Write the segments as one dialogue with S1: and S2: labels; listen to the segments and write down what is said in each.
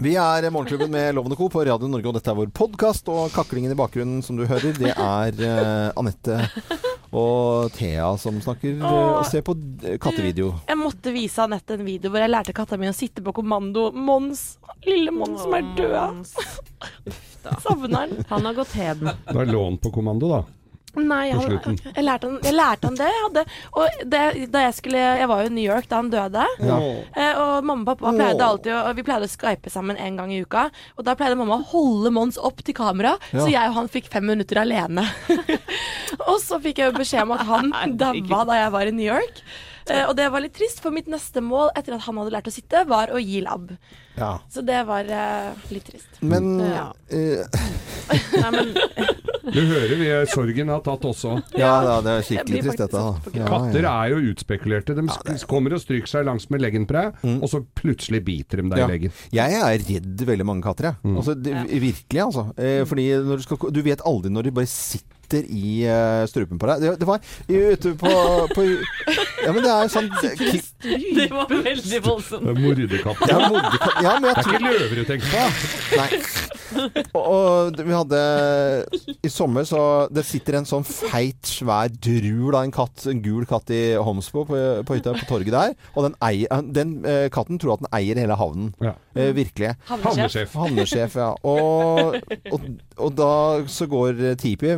S1: Vi er Morgenklubben med Lovende Co. på Radio Norge, og dette er vår podkast. Og kaklingen i bakgrunnen som du hører, det er uh, Anette og Thea som snakker Åh, og ser på eh, kattevideo.
S2: Jeg måtte vise Anette en video hvor jeg lærte katta mi å sitte på kommando. Mons, lille Mons som er død. Savner han.
S3: Han har gått heden.
S4: Da er lån på kommando, da.
S2: Nei, han, jeg, lærte han, jeg lærte han det. Jeg hadde, og det, da jeg skulle Jeg var jo i New York da han døde. Ja. og mamma og pappa pleide alltid å, Vi pleide å skype sammen en gang i uka. Og da pleide mamma å holde Mons opp til kamera, så jeg og han fikk fem minutter alene. og så fikk jeg jo beskjed om at han daua da jeg var i New York. Eh, og det var litt trist, for mitt neste mål etter at han hadde lært å sitte, var å gi lab.
S1: Ja.
S2: Så det var eh, litt trist.
S1: Men
S3: Ja.
S1: eh,
S3: Nei, men
S4: Du hører vi sorgen har tatt også.
S1: Ja, ja, det er skikkelig trist, dette. da.
S4: Katter er jo utspekulerte. De kommer og stryker seg langs med leggen på deg, og så plutselig biter de deg
S1: Mm. Ja.
S4: i leggen.
S1: Jeg er redd veldig mange katter, jeg. Altså, det, Virkelig, altså. Eh, fordi når du, skal, du vet aldri når de bare sitter i uh, strupen på deg. Det, det var ute på, på Ja, men det er sånn det,
S3: det var veldig voldsomt.
S4: Det Morderkatter.
S1: ja, moderkatt- ja, men jeg
S4: Det er ikke løver du tenker på?
S1: Nei. Og, og vi hadde I sommer så Det sitter en sånn feit, svær drul av en katt, en gul katt i Homsbo på, på hytta på torget der. Og den, eier, den uh, katten tror at den eier hele havnen.
S4: Ja.
S1: Uh, virkelig.
S4: Havnesjef.
S1: Havnesjef, ja. Og, og, og da så går Tipi,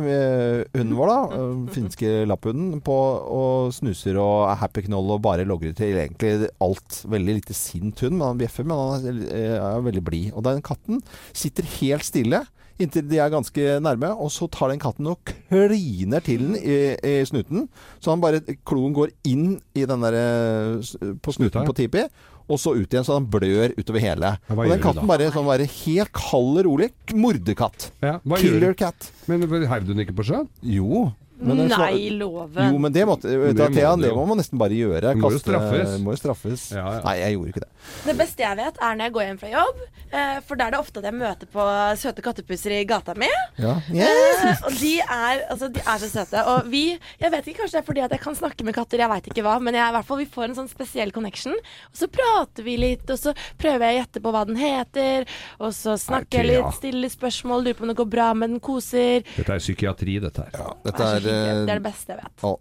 S1: hunden vår, da, eh, finske lapphunden, på og snuser og er happy knoll og bare logrer til egentlig alt. Veldig lite sint hund, men han bjeffer, men han er, eh, er veldig blid. Og den katten sitter helt stille. Inntil de er ganske nærme, og så tar den katten og kliner til den i, i snuten. Så han bare, kloen går inn i den der, eh, på snuten på Tipi, og så ut igjen, så han blør utover hele.
S4: Ja,
S1: og den katten bare sånn være helt kald og rolig. Morderkatt.
S4: Ja,
S1: Killer cat.
S4: Men heiv du den ikke på sjøen?
S1: Jo. Men den
S2: Nei, loven.
S1: Jo, men det, måtte,
S4: Det må
S1: Thea, det må man nesten bare gjøre.
S4: Må jo straffes.
S1: Må jo straffes.
S4: Ja, ja.
S1: Nei, jeg gjorde ikke det.
S2: Det beste jeg vet, er når jeg går hjem fra jobb. eh, For da er det ofte at jeg møter på søte kattepusser i gata mi.
S1: Ja.
S2: Yes. og de er, altså, de er så søte. Og vi Jeg vet ikke, kanskje det er fordi at jeg kan snakke med katter, jeg veit ikke hva, men jeg, i hvert fall, vi får en sånn spesiell connection. Og så prater vi litt, og så prøver jeg å gjette på hva den heter. Og så snakker jeg litt, stiller spørsmål, lurer på om det går bra med den, koser.
S4: Dette er psykiatri, dette her.
S1: Dette
S2: er,
S1: eh,
S2: det er det beste jeg vet.
S1: Å,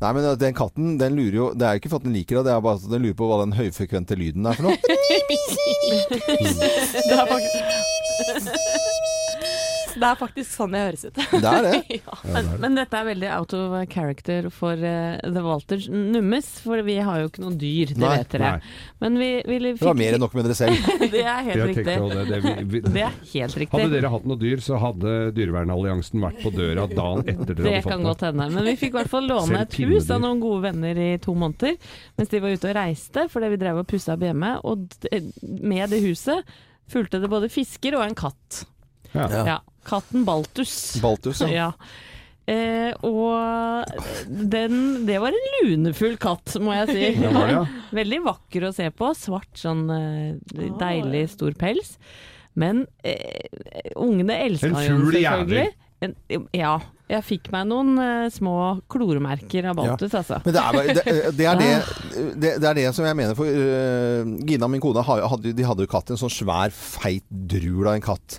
S1: Nei, men den katten, den lurer jo Det er ikke for at den liker det, det er bare at den lurer på hva den høyfrekvente lyden er for noe.
S2: Det er faktisk, det er faktisk sånn jeg høres ut.
S1: Det er det.
S2: ja.
S3: Men, men dette er veldig out of character for uh, The Walters Nummes, for vi har jo ikke noe dyr, det
S1: Nei,
S3: vet dere. Men vi, vi
S1: Det var mer enn nok med dere selv.
S3: Det er helt riktig.
S4: det, det, vi, vi,
S3: Det er helt riktig.
S4: hadde dere hatt noe dyr, så hadde Dyrevernalliansen vært på døra dagen etter dere
S3: Det
S4: hadde
S3: kan
S4: fått
S3: godt hende. Men vi fikk i hvert fall låne et hus av noen gode venner i to måneder mens de var ute og reiste, fordi vi drev og pussa opp hjemme. Og med det huset fulgte det både fisker og en katt.
S4: Ja.
S3: Ja. Katten Baltus.
S1: Baltus, ja.
S3: Ja. Eh, og den, det var en lunefull katt, må jeg si.
S4: Det det, ja.
S3: Veldig vakker å se på. Svart, sånn eh, deilig stor pels. Men eh, ungene elska
S4: En
S3: jo den
S4: fugl
S3: i En, ja. Jeg fikk meg noen uh, små kloremerker av Baltus, altså.
S1: Men det er, det, det, er det, det, det er det som jeg mener. For uh, Gina, min kone, hadde, de hadde jo katt. En sånn svær, feit drul av en katt.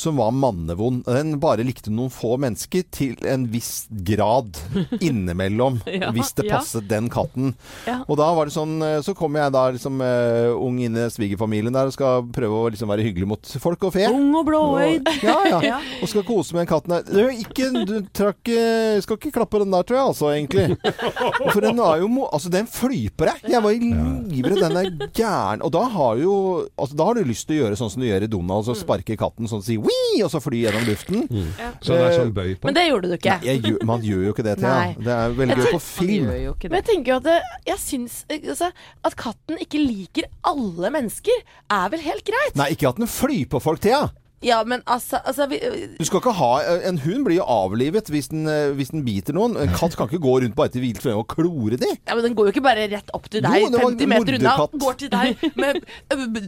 S1: Som var mannevond. Den bare likte noen få mennesker til en viss grad innimellom.
S3: Ja,
S1: hvis det
S3: ja.
S1: passet den katten.
S3: Ja.
S1: Og da var det sånn eh, Så kommer jeg da liksom uh, ung inn i svigerfamilien der og skal prøve å liksom være hyggelig mot folk og fe.
S3: Ung og blåøyd.
S1: Og, ja, ja.
S3: Ja.
S1: Og skal kose med den katten der. Det er jo ikke, du trakk, eh, skal ikke klappe den der, tror jeg, altså, egentlig. For den er jo Altså, den flyper jeg. Jeg var livredd. Den er gæren. Og da har jo Altså, da har du lyst til å gjøre sånn som du gjør i Donald, og sparke katten sånn og si «Wii!» og så fly gjennom luften.
S4: Så det er sånn bøy på
S2: Men det gjorde du ikke.
S1: Nei, jeg, man gjør jo ikke det, Thea.
S2: Ja.
S1: Det er veldig gøy på film.
S2: Men jeg tenker jo at det, jeg syns altså, at katten ikke liker alle mennesker, er vel helt greit?
S1: Nei, ikke at den flyr på folk, Thea.
S2: Ja, men altså, altså vi,
S1: Du skal ikke ha En hund blir jo avlivet hvis den, eh, hvis den biter noen. En katt kan ikke gå rundt bare til vilt fremme og klore de.
S2: ja, men Den går jo ikke bare rett opp til deg
S1: Jo,
S2: 50 meter unna, går til deg med,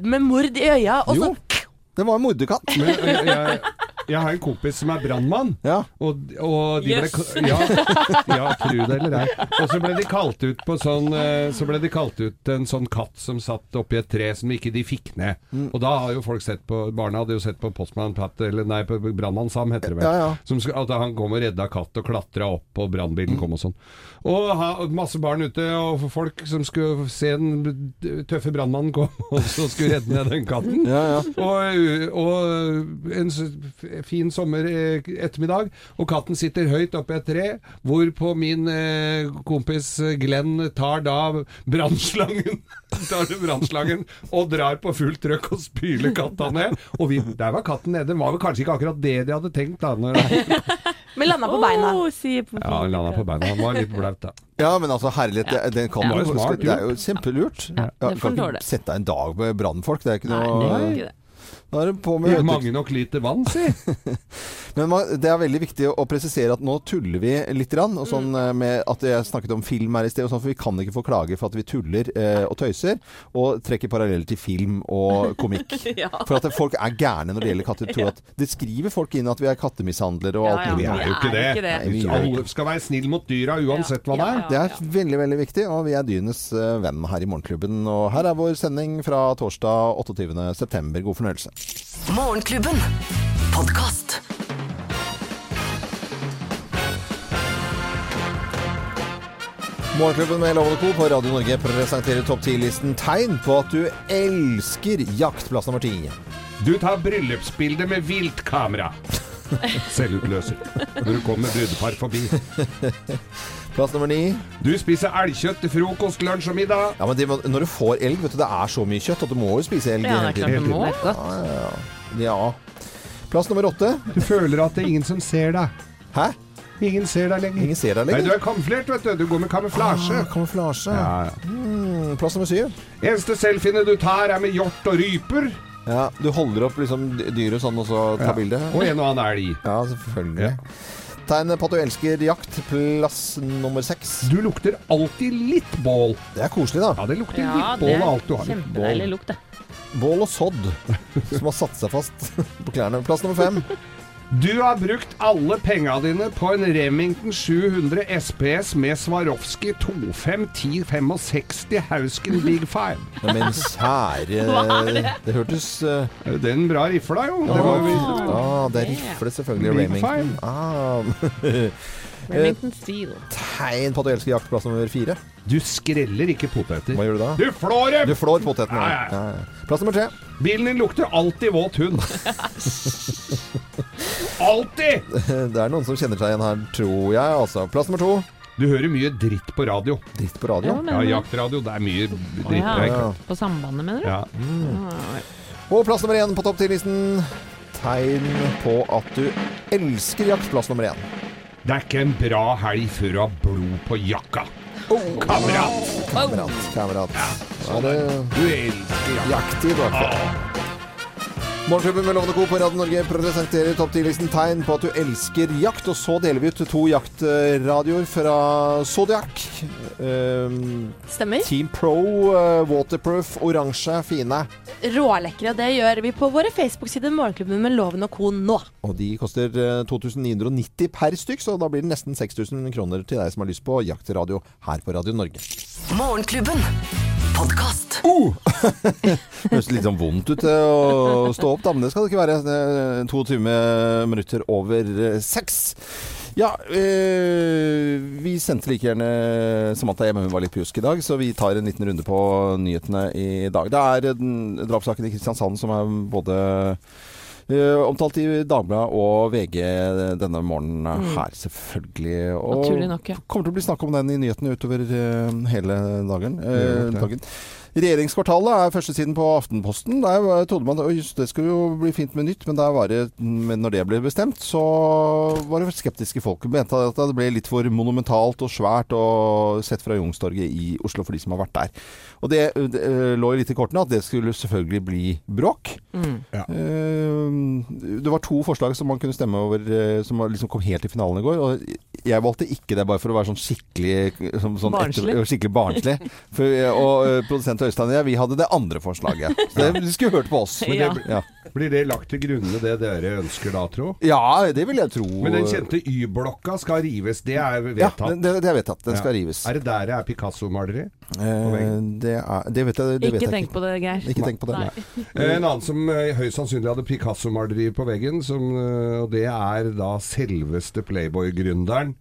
S2: med mord i øya, og så
S1: Jo, det var en morderkatt.
S4: Men jeg, jeg, har en kompis som er brannmann.
S1: Ja.
S4: Og, og de ble ja, ja, tru det eller ei. Og så ble de kalt ut på sånn eh, Så ble de kalt ut en sånn katt som satt oppi et tre som ikke de fikk ned.
S1: Mm.
S4: Og da har jo folk sett på Barna hadde jo sett på Postmann Pat, eller nei, på Brannmann Sam, heter det vel.
S1: Ja, ja.
S4: Som at han kom og redda katt og klatra opp, og brannbilen
S1: Mm.
S4: kom og sånn. Og ha, masse barn ute, og folk som skulle se den tøffe brannmannen kom, og så skulle redde ned den katten.
S1: Ja, ja.
S4: Og, og en fin sommer eh, ettermiddag, og katten sitter høyt oppe i et tre, hvorpå min eh, kompis Glenn tar da brannslangen tar det brannslangen og drar på fullt trøkk og spyler katta ned. Og vi, der var katten nede. Det var vel kanskje ikke akkurat det de hadde tenkt da. Når,
S2: Men landa på beina.
S3: Oh,
S4: ja, han landa på beina. Han var litt blaut da.
S1: Ja, men altså herlighet, det, den kan
S4: Det
S1: jo
S4: smart
S1: Det er jo kjempelurt.
S3: Ja, ja, du
S1: kan ikke sette deg en dag med brannfolk. Det er ikke
S3: Nei, det er ikke det.
S1: Da er det på med
S4: Mange nok liter vann, si.
S1: Men man, det er veldig viktig å presisere at nå tuller vi litt. Grann, og sånn
S3: Mm.
S1: eh, med at Jeg snakket om film her i sted, og sånn, for vi kan ikke få klage for at vi tuller eh, og tøyser. Og trekker paralleller til film og komikk.
S3: Ja.
S1: For at folk er gærne når det gjelder katter. Tror at Det skriver folk inn at vi er kattemishandlere og alt mulig.
S3: ja.
S1: ja,
S4: Vi er jo ikke det.
S1: Nei, vi gjør
S4: Alle skal være snill mot dyra uansett hva det er.
S1: Det er veldig veldig viktig, og vi er dyrenes eh, venn her i Morgenklubben. Og her er vår sending fra torsdag 28.9. God fornøyelse.
S5: Morgenklubben. Podkast.
S1: Morgenklubben med Lovende Co. på Radio Norge presenterer topp 10-listen tegn på at du elsker jakt. Plass nummer ti.
S4: Du tar bryllupsbilde med viltkamera. Selvutløser. Når du kommer brudepar forbi.
S1: Plass nummer ni.
S4: Du spiser elgkjøtt til frokost, lunsj og middag.
S1: Ja, men det, må- når du får elg, vet du, det er så mye kjøtt at du må jo spise elg
S3: Ja, det er klart du må. Ja, ja.
S1: Ja. Plass nummer åtte.
S4: Du føler at det er ingen som ser deg.
S1: Hæ?
S4: Ingen ser deg lenger.
S1: Ingen ser deg
S4: Nei, du er kamuflert, vet du. Du går med kamuflasje.
S1: Ah, kamuflasje.
S4: Ja, ja.
S1: Mm, plass nummer syv.
S4: Eneste selfiene du tar, er med hjort og ryper.
S1: Ja, du holder opp liksom dyret sånn, og så tar
S4: Ja.
S1: bilde.
S4: Og en og annen elg.
S1: Ja, selvfølgelig.
S4: Ja.
S1: Tegn på at du elsker jakt. Plass nummer seks.
S4: Du lukter alltid litt bål.
S1: Det er koselig, da.
S4: Ja, det lukter
S3: Ja,
S4: litt bål av alt du har.
S3: kjempedeilig lukt, det.
S1: Bål og sodd som har satt seg fast på klærne. Plass nummer fem.
S4: Du har brukt alle penga dine på en Remington 700 SPS med Swarovski 251065 Hausken Big Five.
S1: Ja, men sære
S3: Hva er det?
S1: Det hørtes uh,
S4: Er en bra rifle, jo.
S1: ja,
S4: Det var jo
S1: ah, det er rifle, selvfølgelig.
S4: Big
S1: Remington. Ah.
S3: Remington Steel.
S1: Tegn på at du elsker jakt. Plass nummer fire.
S4: Du skreller ikke poteter.
S1: Hva gjør du da?
S4: Du flår dem!
S1: Du flår potetene.
S4: Ja, ja.
S1: Plass nummer tre.
S4: Bilen din lukter alltid våt hund. alltid!
S1: Det er noen som kjenner seg igjen her, tror jeg. Altså. Plass nummer to.
S4: Du hører mye dritt på radio.
S1: Dritt på radio.
S3: Ja, men-
S4: Ja, jaktradio. Det er mye
S3: dritt.
S4: dritt.
S3: ja.
S1: Ja.
S3: På Sambandet, mener du?
S4: Ja.
S3: Mm.
S1: Og plass nummer én på topp 10-listen. Tegn på at du elsker jakt. Plass nummer én.
S4: Det er ikke en bra helg før du har blod på jakka. Kamerat!
S1: Kamerat. Kamerat. Ja, sånn er det jakttid, i hvert fall. Morgenklubben med Lovende Co. på Radio Norge presenterer topp 10-listen tegn på at du elsker jakt. Og så deler vi ut to jaktradioer fra Zodiac. Um,
S2: Stemmer.
S1: Team Pro, uh, waterproof, oransje, fine.
S2: Rålekre. Og det gjør vi på våre Facebook-sider Morgenklubben med Loven og Co. nå.
S1: Og de koster eh, 2990 per stykk, så da blir det nesten 6000 kroner til deg som har lyst på jaktradio her på Radio Norge.
S5: Morgenklubben. Podkast.
S1: Høres litt sånn vondt ut eh, å stå opp, da, men det skal det ikke være. To 22 minutter over eh, seks. Ja, øh, vi sendte like gjerne Samantha hjem, hun var litt pjusk i dag, så vi tar en liten runde på nyhetene i dag. Det er drapssaken i Kristiansand som er både omtalt i Dagbladet og VG denne morgenen her, selvfølgelig. Og
S3: Naturlig nok, ja.
S1: kommer til å bli snakk om den i nyhetene utover eh, hele dagen. Eh, dagen. Regjeringskvartalet er førstesiden på Aftenposten. Der trodde man at det skulle jo bli fint med nytt, men, der var det, men når det ble bestemt, så var det skeptiske folk. Mente at det ble litt for monumentalt og svært og sett fra Youngstorget i Oslo for de som har vært der. Og det, det eh, lå jo litt i kortene at det skulle selvfølgelig bli bråk.
S3: Mm.
S1: Ja. Det var to forslag som man kunne stemme over, eh, som liksom kom helt i finalen i går. Og jeg valgte ikke det bare for å være sånn skikkelig sånn, sånn
S3: Barnslig.
S1: Etter, skikkelig barnslig. For, og eh, produsent Øystein og jeg, vi hadde det andre forslaget. Så det, de skulle hørt på oss.
S3: Men det-
S1: ja.
S4: Blir det lagt til grunne det dere ønsker da, tro?
S1: Ja, det vil jeg tro.
S4: Men den kjente Y-blokka skal rives, det er
S1: Ja,
S4: vedtatt.
S1: det, det er vedtatt. Den skal rives.
S4: Er det der det er Picasso-maleri?
S1: Eh, det, er, det vet jeg, det vet
S3: Ikke
S1: jeg
S3: tenk på det, Geir.
S1: Ikke tenk på det.
S4: Eh, En annen som eh, høyst sannsynlig hadde Picasso-maleri på veggen, som, eh, og det er da selveste Playboy-gründeren.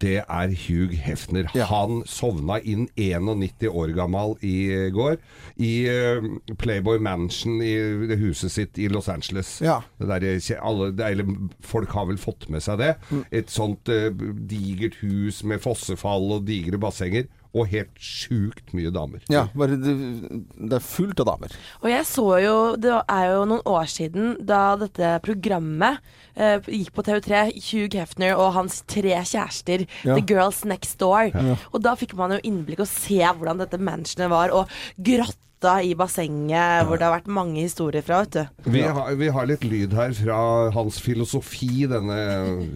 S4: Det er Hugh Hefner.
S1: Ja.
S4: Han sovna inn 91 år gammel i går. I eh, Playboy Mansion i det huset sitt i Los Angeles.
S1: Ja.
S4: Det der, eh, alle, det, er- folk har vel fått med seg det.
S1: Mm.
S4: Et sånt uh, digert hus med fossefall og digre bassenger. Og helt sjukt mye damer.
S1: Ja, bare det, det er fullt av damer.
S2: Og jeg så jo Det er jo noen år siden da dette programmet eh, gikk på TV3. Hugh Hefner og hans tre kjærester.
S1: Ja.
S2: The Girls Next Door. Og da fikk man jo innblikk og se hvordan dette mansionet var. Og grotta i bassenget, hvor det har vært mange historier fra, vet du.
S4: Vi, har, vi har litt lyd her fra hans filosofi, denne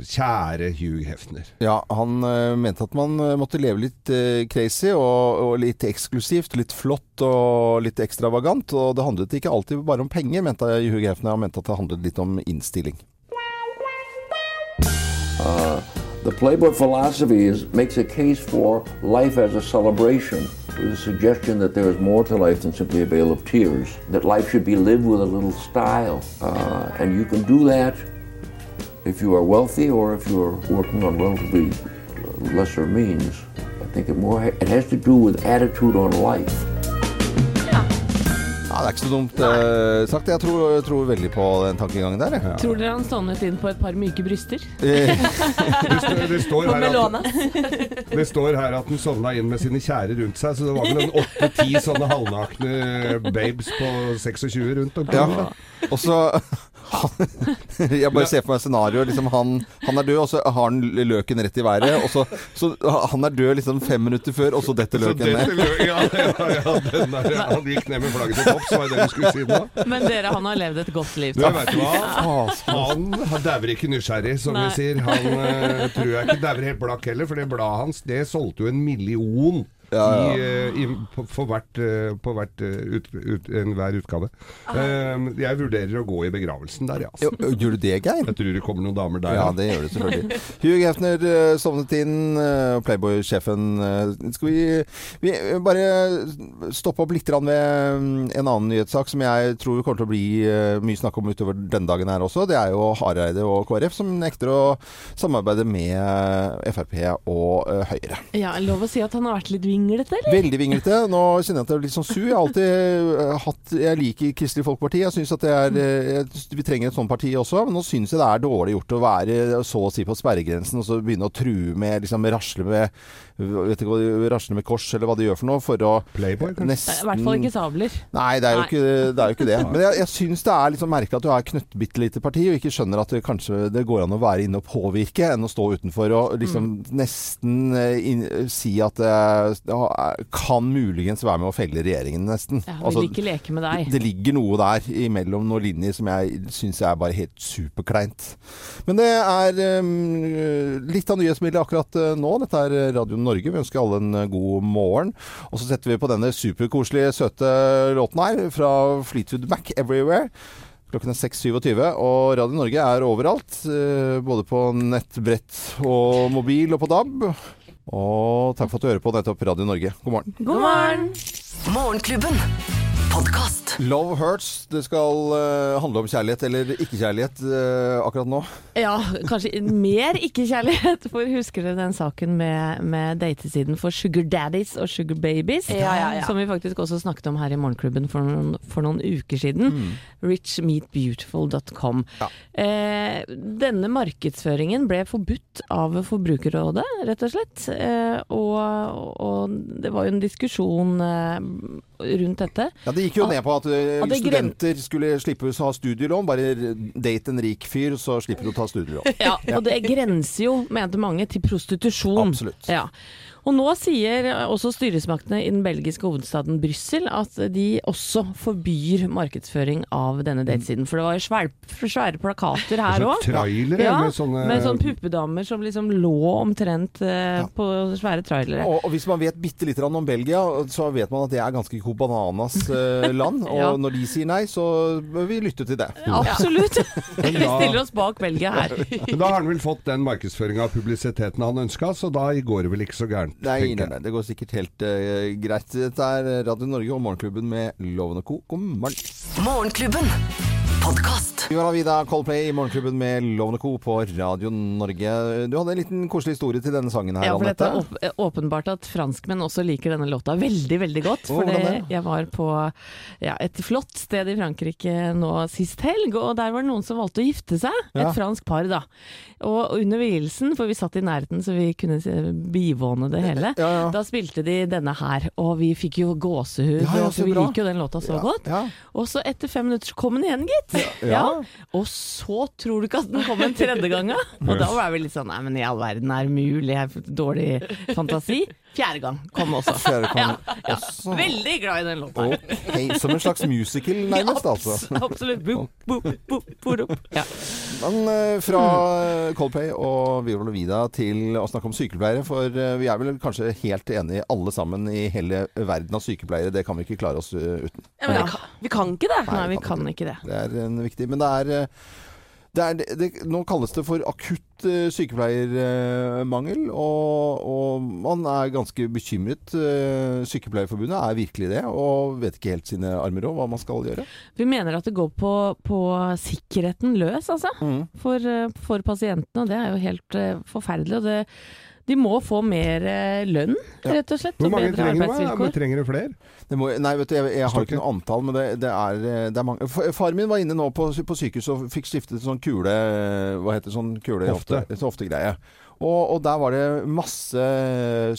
S4: kjære Hugh Hefner.
S1: Ja, han eh, mente at man eh, måtte leve litt eh, crazy og, og litt eksklusivt, litt flott og litt ekstravagant. Og det handlet ikke alltid bare om penger, mente Hugh Hefner. Han mente at det handlet litt om innstilling.
S6: The Playboy philosophy is, makes a case for life as a celebration, with a suggestion that there is more to life than simply a veil of tears, that life should be lived with a little style. Uh, and you can do that if you are wealthy or if you're working on relatively lesser means. I think it more it has to do with attitude on life.
S1: Ja, Det er ikke så dumt eh, sagt. Jeg tror, jeg tror veldig på den tankegangen der. jeg.
S3: Tror dere han sovnet inn på et par myke bryster?
S1: Eh,
S4: Det, står- det, står her at,
S2: Melone.
S4: det står her at han sovna inn med sine kjære rundt seg, så det var vel en åtte-ti sånne halvnakne babes på 26 rundt omkring.
S1: ja. Og så Jeg bare ser for meg scenarioet. Liksom han, han er død, og så har han løken rett i været. Og så, så Han er død liksom fem minutter før, og så detter løken ned.
S4: ja, ja, ja, den der, han gikk ned med flagget til topps, var det det du skulle si nå?
S3: Men dere, han har levd et godt liv.
S4: Du, vet du hva? Han, han dauer ikke nysgjerrig, som
S3: Nei.
S4: vi sier. Han uh, tror jeg ikke dauer helt blakk heller, for det bladet hans det solgte jo en million.
S1: Ja, ja.
S4: I, eh, i, på, for hvert, eh, på hvert eh, ut, ut, enhver utgave. Um, jeg vurderer å gå i begravelsen der, ja.
S1: Jo,
S4: Altså.
S1: Gjør du det, Geir?
S4: Jeg tror det kommer noen damer der.
S1: Ja, det gjør det selvfølgelig. Hugh Hefner sovnet inn, Playboy-sjefen. Skal vi, vi bare stoppe opp litt ved mm, en annen nyhetssak som jeg tror kommer til å bli mye snakk om utover denne dagen her også. Det er jo Hareide og KrF som nekter å samarbeide med Frp og Høyre.
S3: Ja, Lov å si at han har vært litt vinglete, eller?
S1: Veldig vinglete. Nå kjenner jeg at jeg er litt sånn sur. Jeg har alltid eh, hatt Jeg liker Kristelig Folkeparti. Jeg syns at det er eh, jeg, Vi trenger et sånt parti også. Men nå syns jeg det er dårlig gjort å være så å si på sperregrensen og så begynne å true med liksom rasle med Vet ikke hva de rasler med kors, eller hva de gjør for noe, for å
S4: Playboy,
S3: nesten I hvert fall ikke sabler.
S1: Nei, det er jo ikke det. Er jo ikke det. Men jeg, jeg syns det er liksom merkelig at du er knøttbitte lite parti og ikke skjønner at det kanskje det går an å være inne og påvirke enn å stå utenfor og liksom nesten in, si at det, det kan muligens være med å felle regjeringen, nesten.
S3: Ja,
S1: Altså,
S3: vil ikke leke med deg.
S1: det ligger noe der imellom noen linjer som jeg syns er bare helt superkleint. Men det er um, litt av nyhetsbildet akkurat eh, nå. Dette er Radio Norge. Vi ønsker alle en eh, god morgen. Og så setter vi på denne superkoselige, søte låten her fra Fleetwood Mac, 'Everywhere'. Klokken er 6.27, og Radio Norge er overalt. eh, Både på nettbrett og mobil og på DAB. Og takk for at du hører på nettopp Radio Norge. God morgen.
S2: God morgen!
S5: Morgenklubben. Podkast.
S1: Love Hurts. Det skal uh, handle om kjærlighet eller ikke-kjærlighet uh, akkurat nå.
S3: Ja, kanskje mer ikke-kjærlighet. For husker dere den saken med, med datesiden for sugar daddies og sugar babies?
S2: Ja, ja, ja.
S3: Som vi faktisk også snakket om her i Morgenklubben for noen, for noen uker siden. Richmeetbeautiful.com.
S1: Ja.
S3: Eh, denne markedsføringen ble forbudt av Forbrukerrådet, rett og slett. Eh, og, og det var jo en diskusjon rundt dette.
S1: Ja, Det gikk jo ned på at
S3: det gren-
S1: studenter skulle slippe å ha studielån. Bare date en rik fyr, så slipper du å ta studielån.
S3: Ja, og det grenser jo, mente mange, til prostitusjon.
S1: Absolutt.
S3: Ja. Og nå sier også styresmaktene i den belgiske hovedstaden Brussel at de også forbyr markedsføring av denne datesiden. For det var jo svære, svære plakater her òg.
S4: Trailere
S3: Ja,
S4: med sånne
S3: med sånne puppedamer som liksom lå omtrent eh, på svære trailere.
S1: Og, og hvis man vet bitte litt om Belgia, så vet man at det er ganske bananas eh, land. Og
S3: Ja.
S1: når de sier nei, så bør vi lytte til det.
S3: Absolutt. Vi stiller oss bak Belgia her.
S4: Men da har han vel fått den markedsføringa av publisiteten han ønska, så da går det vel ikke så gærent.
S1: Nei, nei, nei, det går sikkert helt uh, greit. Dette er Radio Norge og Morgenklubben med Loven og Co. God morgen.
S5: Morgenklubben. Podkast.
S1: Viva la vida Coldplay i Morgenklubben med Lovende Co. på Radio Norge. Du hadde en liten koselig historie til denne sangen her,
S3: Ja, for
S1: Anette.
S3: Det er åpenbart at franskmenn også liker denne låta veldig, veldig godt. For det? jeg var på ja, et flott sted i Frankrike nå sist helg, og der var det noen som valgte å gifte seg. Et
S1: Ja.
S3: fransk par, da. Og under vielsen, for vi satt i nærheten så vi kunne bivåne det hele,
S1: Ja,
S3: da spilte de denne her, og vi fikk jo gåsehud,
S1: så
S3: for vi liker jo den låta så godt. Og så etter fem minutter så kom den igjen, gitt.
S1: Ja.
S3: Og så tror du ikke at den kom en tredje gang? Og da var vi litt sånn Nei, men i all verden, er det mulig? Jeg har dårlig fantasi. Fjerde gang kom også.
S1: Fjerde gang
S3: Ja,
S1: også.
S3: veldig glad i den låta.
S1: Okay, Som en slags musical, nærmest, altså.
S3: Absolutt. Boop, boop, boop, boop. Ja.
S1: Men eh, fra Coldplay og Viola la vida til å snakke om sykepleiere, for eh, vi er vel kanskje helt enige alle sammen i hele verden av sykepleiere. Det kan vi ikke klare oss eh, uten.
S2: Ja, men det kan, vi kan ikke det.
S3: Nei, vi
S1: det kan
S3: kan ikke det.
S1: Det er en viktig Men det er, det er det, Nå kalles det for akutt uh, sykepleiermangel, og, og man er ganske bekymret. Uh, Sykepleierforbundet er virkelig det, og vet ikke helt sine armer og hva man skal gjøre.
S3: Vi mener at det går på, på sikkerheten løs, altså.
S1: Mm.
S3: For, eh, for pasientene. Og det er jo helt forferdelig. Og det, de må få mer eh, lønn, rett og slett.
S4: Hvor
S3: Og
S4: mange
S3: bedre
S4: trenger du?
S3: arbeidsvilkår.
S4: da? Trenger du flere?
S1: Det må, nei, vet du, jeg, jeg har ikke noe antall, men det, det, er, eh, det er mange. Faren Far min var inne nå på, på sykehus og fikk stiftet sånn kule Hva heter sånn kule
S4: Hofte.
S1: hofte- Hoftegreie. Og, og der var det masse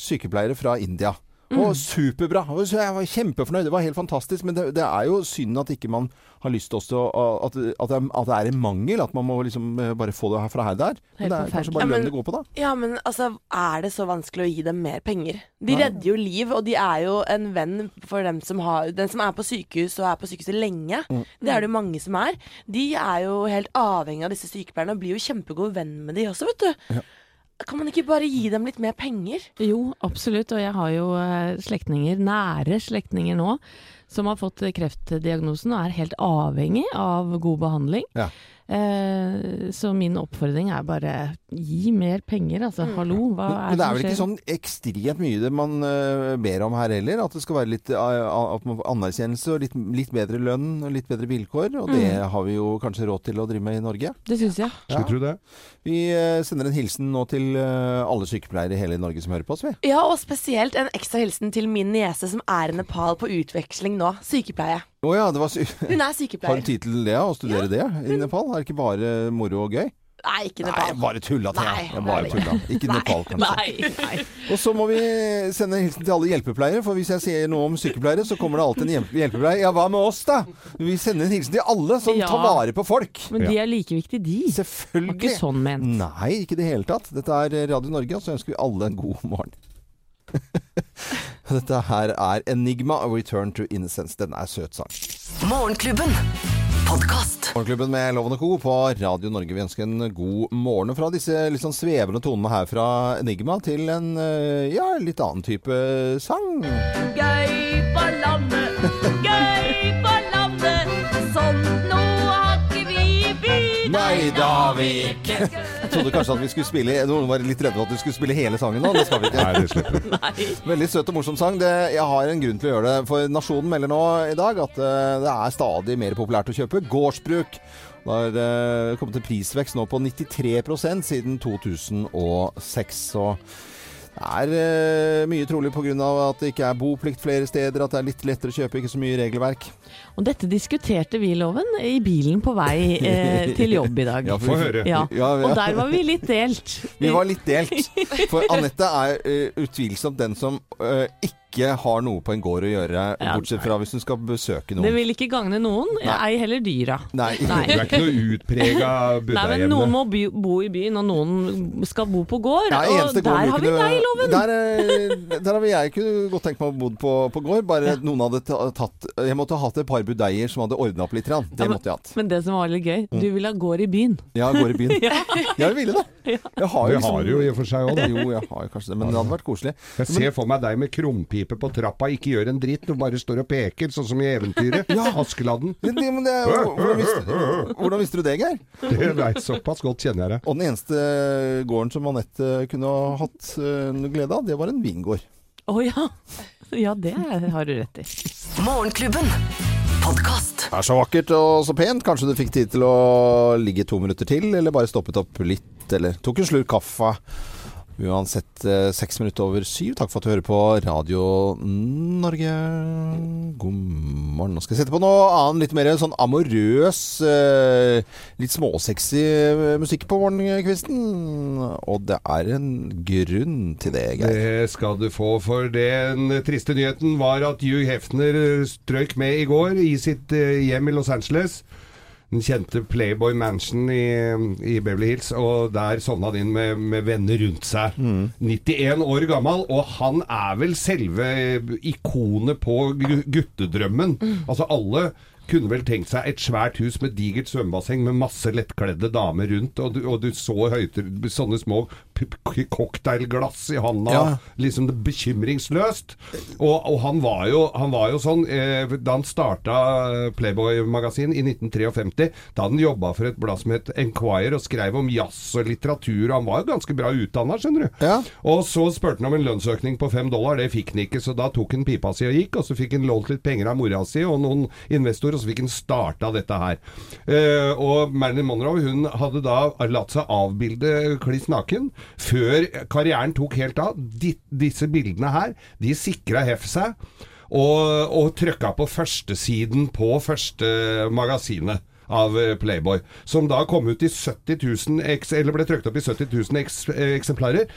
S1: sykepleiere fra India. Og superbra. Så jeg var kjempefornøyd. Det var helt fantastisk. Men det, det er jo synd at ikke man har lyst til å at, at, det, at det er en mangel. At man må liksom eh, bare få det fra her der. Men det er kanskje bare
S2: Ja,
S1: lønn det går på, da.
S2: Ja, men altså, er det så vanskelig å gi dem mer penger? De redder jo liv, og de er jo en venn for dem som har Den som er på sykehus og er på sykehuset lenge.
S1: Mm.
S2: Det er det jo mange som er. De er jo helt avhengig av disse sykepleierne og blir jo kjempegod venn med de også, vet du. Kan man ikke bare gi dem litt mer penger?
S3: Jo, absolutt. Og jeg har jo eh, slektninger, nære slektninger nå, som har fått kreftdiagnosen og er helt avhengig av god behandling.
S1: Ja.
S3: Eh, så min oppfordring er bare gi mer penger, altså. Hallo, hva er
S1: Men det er vel ikke sånn ekstremt mye det man uh, ber om her heller? At det skal være litt uh, at man får anerkjennelse og litt, litt bedre lønn og litt bedre vilkår. Og det
S3: Mm.
S1: har vi jo kanskje råd til å drive med i Norge.
S3: Det syns jeg.
S4: Skulle tro det.
S1: Vi uh, sender en hilsen nå til alle sykepleiere i hele Norge som hører på oss, vi.
S2: Ja, og spesielt en ekstra hilsen til min niese som er i Nepal på utveksling nå. Sykepleie.
S1: Å ja, det var sy
S2: Hun er
S1: sykepleier. Har
S2: hun
S1: tid til det, å studere det i Nepal? Er det ikke bare moro og gøy?
S2: Nei, ikke Nepal.
S1: Nei, bare tulla, Thea. Bare tulla. Ikke Nepal, kanskje.
S3: Nei, nei.
S1: Og så må vi sende en hilsen til alle hjelpepleiere, for hvis jeg sier noe om sykepleiere, så kommer det alltid en hjelpepleier. Ja, hva med oss, da? Vi sender en hilsen til alle som
S3: Ja.
S1: tar vare på folk.
S3: Men de er like viktige, de. Var
S1: Selvfølgelig.
S3: ikke sånn ment.
S1: Nei, ikke i det hele tatt. Dette er Radio Norge, og så ønsker vi alle en god morgen. Dette her er Enigma og Return to Innocence. Den er søt sang.
S5: Morgenklubben. Podcast.
S1: Morgenklubben med Loven og Co. på Radio Norge. Vi ønsker en god morgen. Og fra disse litt sånn svevende tonene her fra Enigma til en eh, ja, litt annen type sang.
S7: Gøy på landet, gøy på byen.
S1: vi ikke Jeg trodde kanskje at vi skulle spille Noen var litt redde for at vi skulle spille hele sangen nå. Det skal vi ikke.
S4: Nei, det slipper vi.
S1: Veldig søt og morsom sang. Det, jeg har en grunn til å gjøre det. For Nasjonen melder nå i dag at eh, det er stadig mer populært å kjøpe gårdsbruk. Det har eh, kommet en prisvekst nå på 93% siden 2006. Så er eh, mye trolig pga. at det ikke er boplikt flere steder, at det er litt lettere å kjøpe, ikke så mye regelverk.
S3: Og dette diskuterte vi, Loven, i bilen på vei eh, til jobb i dag.
S1: Ja,
S4: Få høre.
S3: Ja.
S1: Ja, ja.
S3: Og der var vi litt delt.
S1: Vi var litt delt. For Anette er uh, utvilsomt den som uh, ikke ikke har noe på en gård å gjøre,
S3: Ja,
S1: bortsett fra hvis hun skal besøke noen.
S3: Det vil ikke gagne noen, ei heller dyra.
S1: Nei.
S3: Nei.
S4: Du er ikke noe utprega
S3: Nei, men Noen må by, bo i byen, og noen skal bo på gård.
S1: Nei,
S3: og der har vi
S1: kunne-
S3: deg, Loven!
S1: Der, eh, der har vi jeg kunne godt tenkt meg å bo på, på gård. Bare noen hadde tatt Jeg måtte ha hatt et par budeier som hadde ordna opp litt. grann. Det
S3: Ja, men-
S1: måtte jeg hatt.
S3: Men det som var litt gøy, du ville ha gård i byen.
S1: Ja, gård i byen. Jeg ville det. Jeg har jo liksom
S4: har jo i og for seg òg, da.
S1: Jo, jeg har jo kanskje det, men det hadde vært koselig.
S4: Jeg ser for meg deg med krumpipe på trappa, ikke gjør en dritt, du bare står og peker, sånn som i eventyret. Askeladden.
S1: Det, det, men det, hvordan, visste, hvordan visste du det, Geir?
S4: Det er såpass godt kjenner jeg det.
S1: Og den eneste gården som Anette kunne ha hatt noe glede av, det var en vingård.
S3: Å ja. Ja, det har du rett i.
S5: Morgenklubben.
S1: Det er så vakkert og så pent. Kanskje du fikk tid til å ligge to minutter til, eller bare stoppet opp litt, eller tok en slurk kaffe. Uansett eh, seks minutter over syv. Takk for at du hører på Radio Norge. God morgen. Nå skal jeg sette på noe annet, litt mer sånn amorøs, eh, litt småsexy eh, musikk på morgenkvisten. Og det er en grunn til det, Geir.
S4: Det skal du få, for den triste nyheten var at Hugh Hefner strøk med i går i sitt hjem i Los Angeles. Den kjente Playboy Mansion i, i Beverly Hills, og der sovna han inn med, med venner rundt seg. 91 år gammel, og han er vel selve ikonet på guttedrømmen. guttedrømmen. Altså alle kunne vel tenkt seg et svært hus med digert svømmebasseng med masse lettkledde damer rundt, og du, og du så høyter, sånne små cocktailglass i handa,
S1: Ja.
S4: liksom det bekymringsløst. Og, og han, var jo, han var jo sånn eh, Da han starta Playboy-magasin i 1953, da han jobba for et blad som het Enquire, og skrev om jazz og litteratur, og han var jo ganske bra utdanna, skjønner du.
S1: Ja.
S4: Og så spurte han om en lønnsøkning på fem dollar, det fikk han ikke, så da tok han pipa si og gikk, og så fikk han lånt litt penger av mora si og noen investorer, og så fikk han starta dette her. Eh, og Marilyn Monroe hun hadde da latt seg avbilde kliss naken før karrieren tok helt av. De, disse bildene her, de sikra Heff seg, og, og trykka på førstesiden på første magasinet av eh, Playboy, som da kom ut i 70 000 eks, eller ble trykt opp i 70 000 eks, eh, eksemplarer.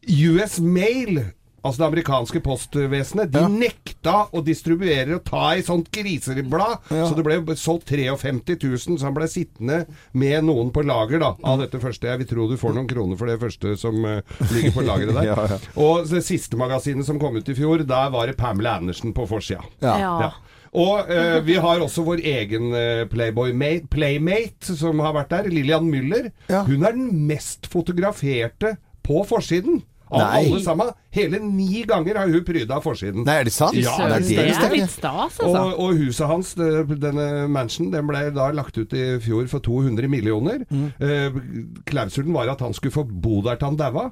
S4: US Mail, altså det amerikanske postvesenet, de
S1: Ja.
S4: nekta å distribuere og ta i sånt griseblad, så det ble solgt 53 000, så han ble sittende med noen på lager da, av dette første. Jeg vil tro du får noen kroner for det første som uh, ligger på lageret der.
S1: Ja, ja.
S4: Og det siste magasinet som kom ut i fjor, der var det Pamela Andersen på forsida.
S1: Ja.
S4: Ja. Og eh, vi har også vår egen eh, Playboy-mate, Playmate, som har vært der. Lillian Müller.
S1: Ja.
S4: Hun er den mest fotograferte på forsiden. Av
S1: Nei.
S4: alle sammen. Hele ni ganger har hun pryda forsiden.
S1: Nei, er det sant?
S4: Ja,
S1: Nei,
S3: det,
S1: det
S3: er litt stas,
S4: Og,
S3: altså.
S4: og huset hans, denne mansion, den ble da lagt ut i fjor for 200 millioner. Eh, klausulen var at han skulle få bo der til han daua.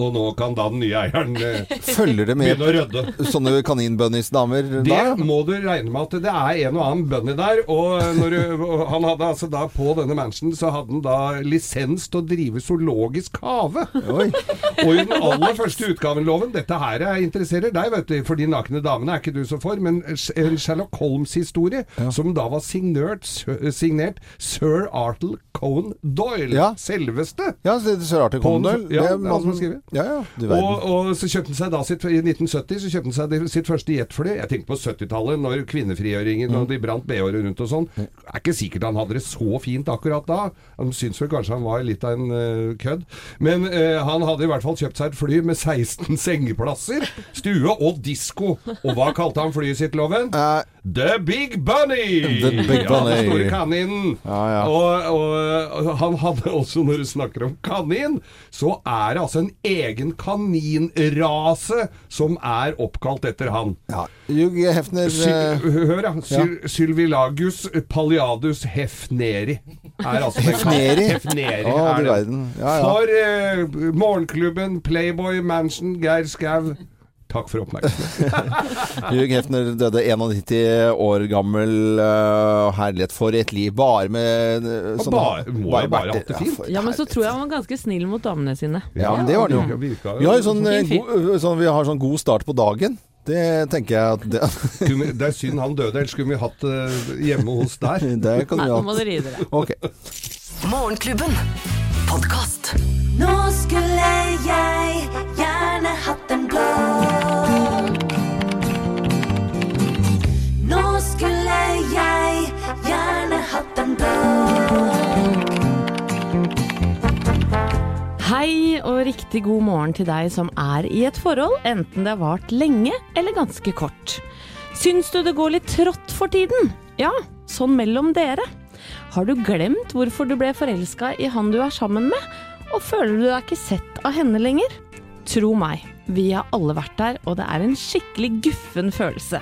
S4: Og nå kan da den nye eieren eh,
S1: Følger det med
S4: begynne å rydde.
S1: sånne kaninbunnies-damer
S4: Det
S1: da?
S4: må du regne med at det er en og annen bunny der. Og når du, og han hadde altså da på denne mansion så hadde han da lisens til å drive zoologisk hage.
S1: Oi.
S4: Og i den aller første utgaven, Loven, dette her jeg interesserer deg, vet du, for de nakne damene er ikke du så for, men en Sherlock Holmes-historie som da var signert, signert Sir Arthur Cohen Doyle.
S1: Ja.
S4: Selveste.
S1: Ja, så det er Doyle det
S4: den- ja,
S1: Det
S4: er han som har skrevet.
S1: Ja, ja. Du
S4: Og, og så kjøpte han seg da sitt, I 1970 så kjøpte han seg sitt første jetfly. Jeg tenkte på 70-tallet, når kvinnefrigjøringen og de brant BH-er rundt og sånn. Det er ikke sikkert han hadde det så fint akkurat da. Han syns vel kanskje han var litt av en uh, kødd. Men uh, han hadde i hvert fall kjøpt seg et fly med 16 sengeplasser, stue og disko. Og hva kalte han flyet sitt, Loven?
S1: Uh,
S4: The Big Bunny!
S1: The Big
S4: Ja,
S1: Bunny.
S4: den store kaninen.
S1: Ja, ja.
S4: Og, og, og han hadde også, når du snakker om kanin, så er det altså en egen kaninrase som er oppkalt etter han.
S1: ja. Hugh Hefner
S4: Sy
S1: eh,
S4: hør, ja. Syl Sylvilagus palliadus hefneri. Er altså
S1: Hefneri?
S4: Hefneri
S1: oh,
S4: er det.
S1: Ja, ja.
S4: For eh, Morgenklubben, Playboy, Mansion, Geir Skau. Takk for oppmerksomheten.
S1: Hugh Hefner døde 91 år gammel. eh, herlighet for et liv. Bare med uh,
S4: Og bare- må jo bare hatt det fint.
S3: Ja, men så tror jeg han var ganske snill mot damene sine.
S1: Ja, men det var det jo. Vi har, jo sånn, eh, god, sånn, vi har sånn god start på dagen. Det tenker jeg at det,
S4: Det er synd han døde, ellers skulle vi hatt det hjemme hos der.
S1: det kan
S3: Nei, nå må dere gi dere.
S1: Ok.
S5: Morgenklubben. Podkast.
S7: Nå skulle jeg gjerne hatt
S3: Hei og riktig god morgen til deg som er i et forhold, enten det har vart lenge eller ganske kort. Syns du det går litt trått for tiden? Ja, sånn mellom dere. Har du glemt hvorfor du ble forelska i han du er sammen med, og føler du deg ikke sett av henne lenger? Tro meg, vi har alle vært der, og det er en skikkelig guffen følelse.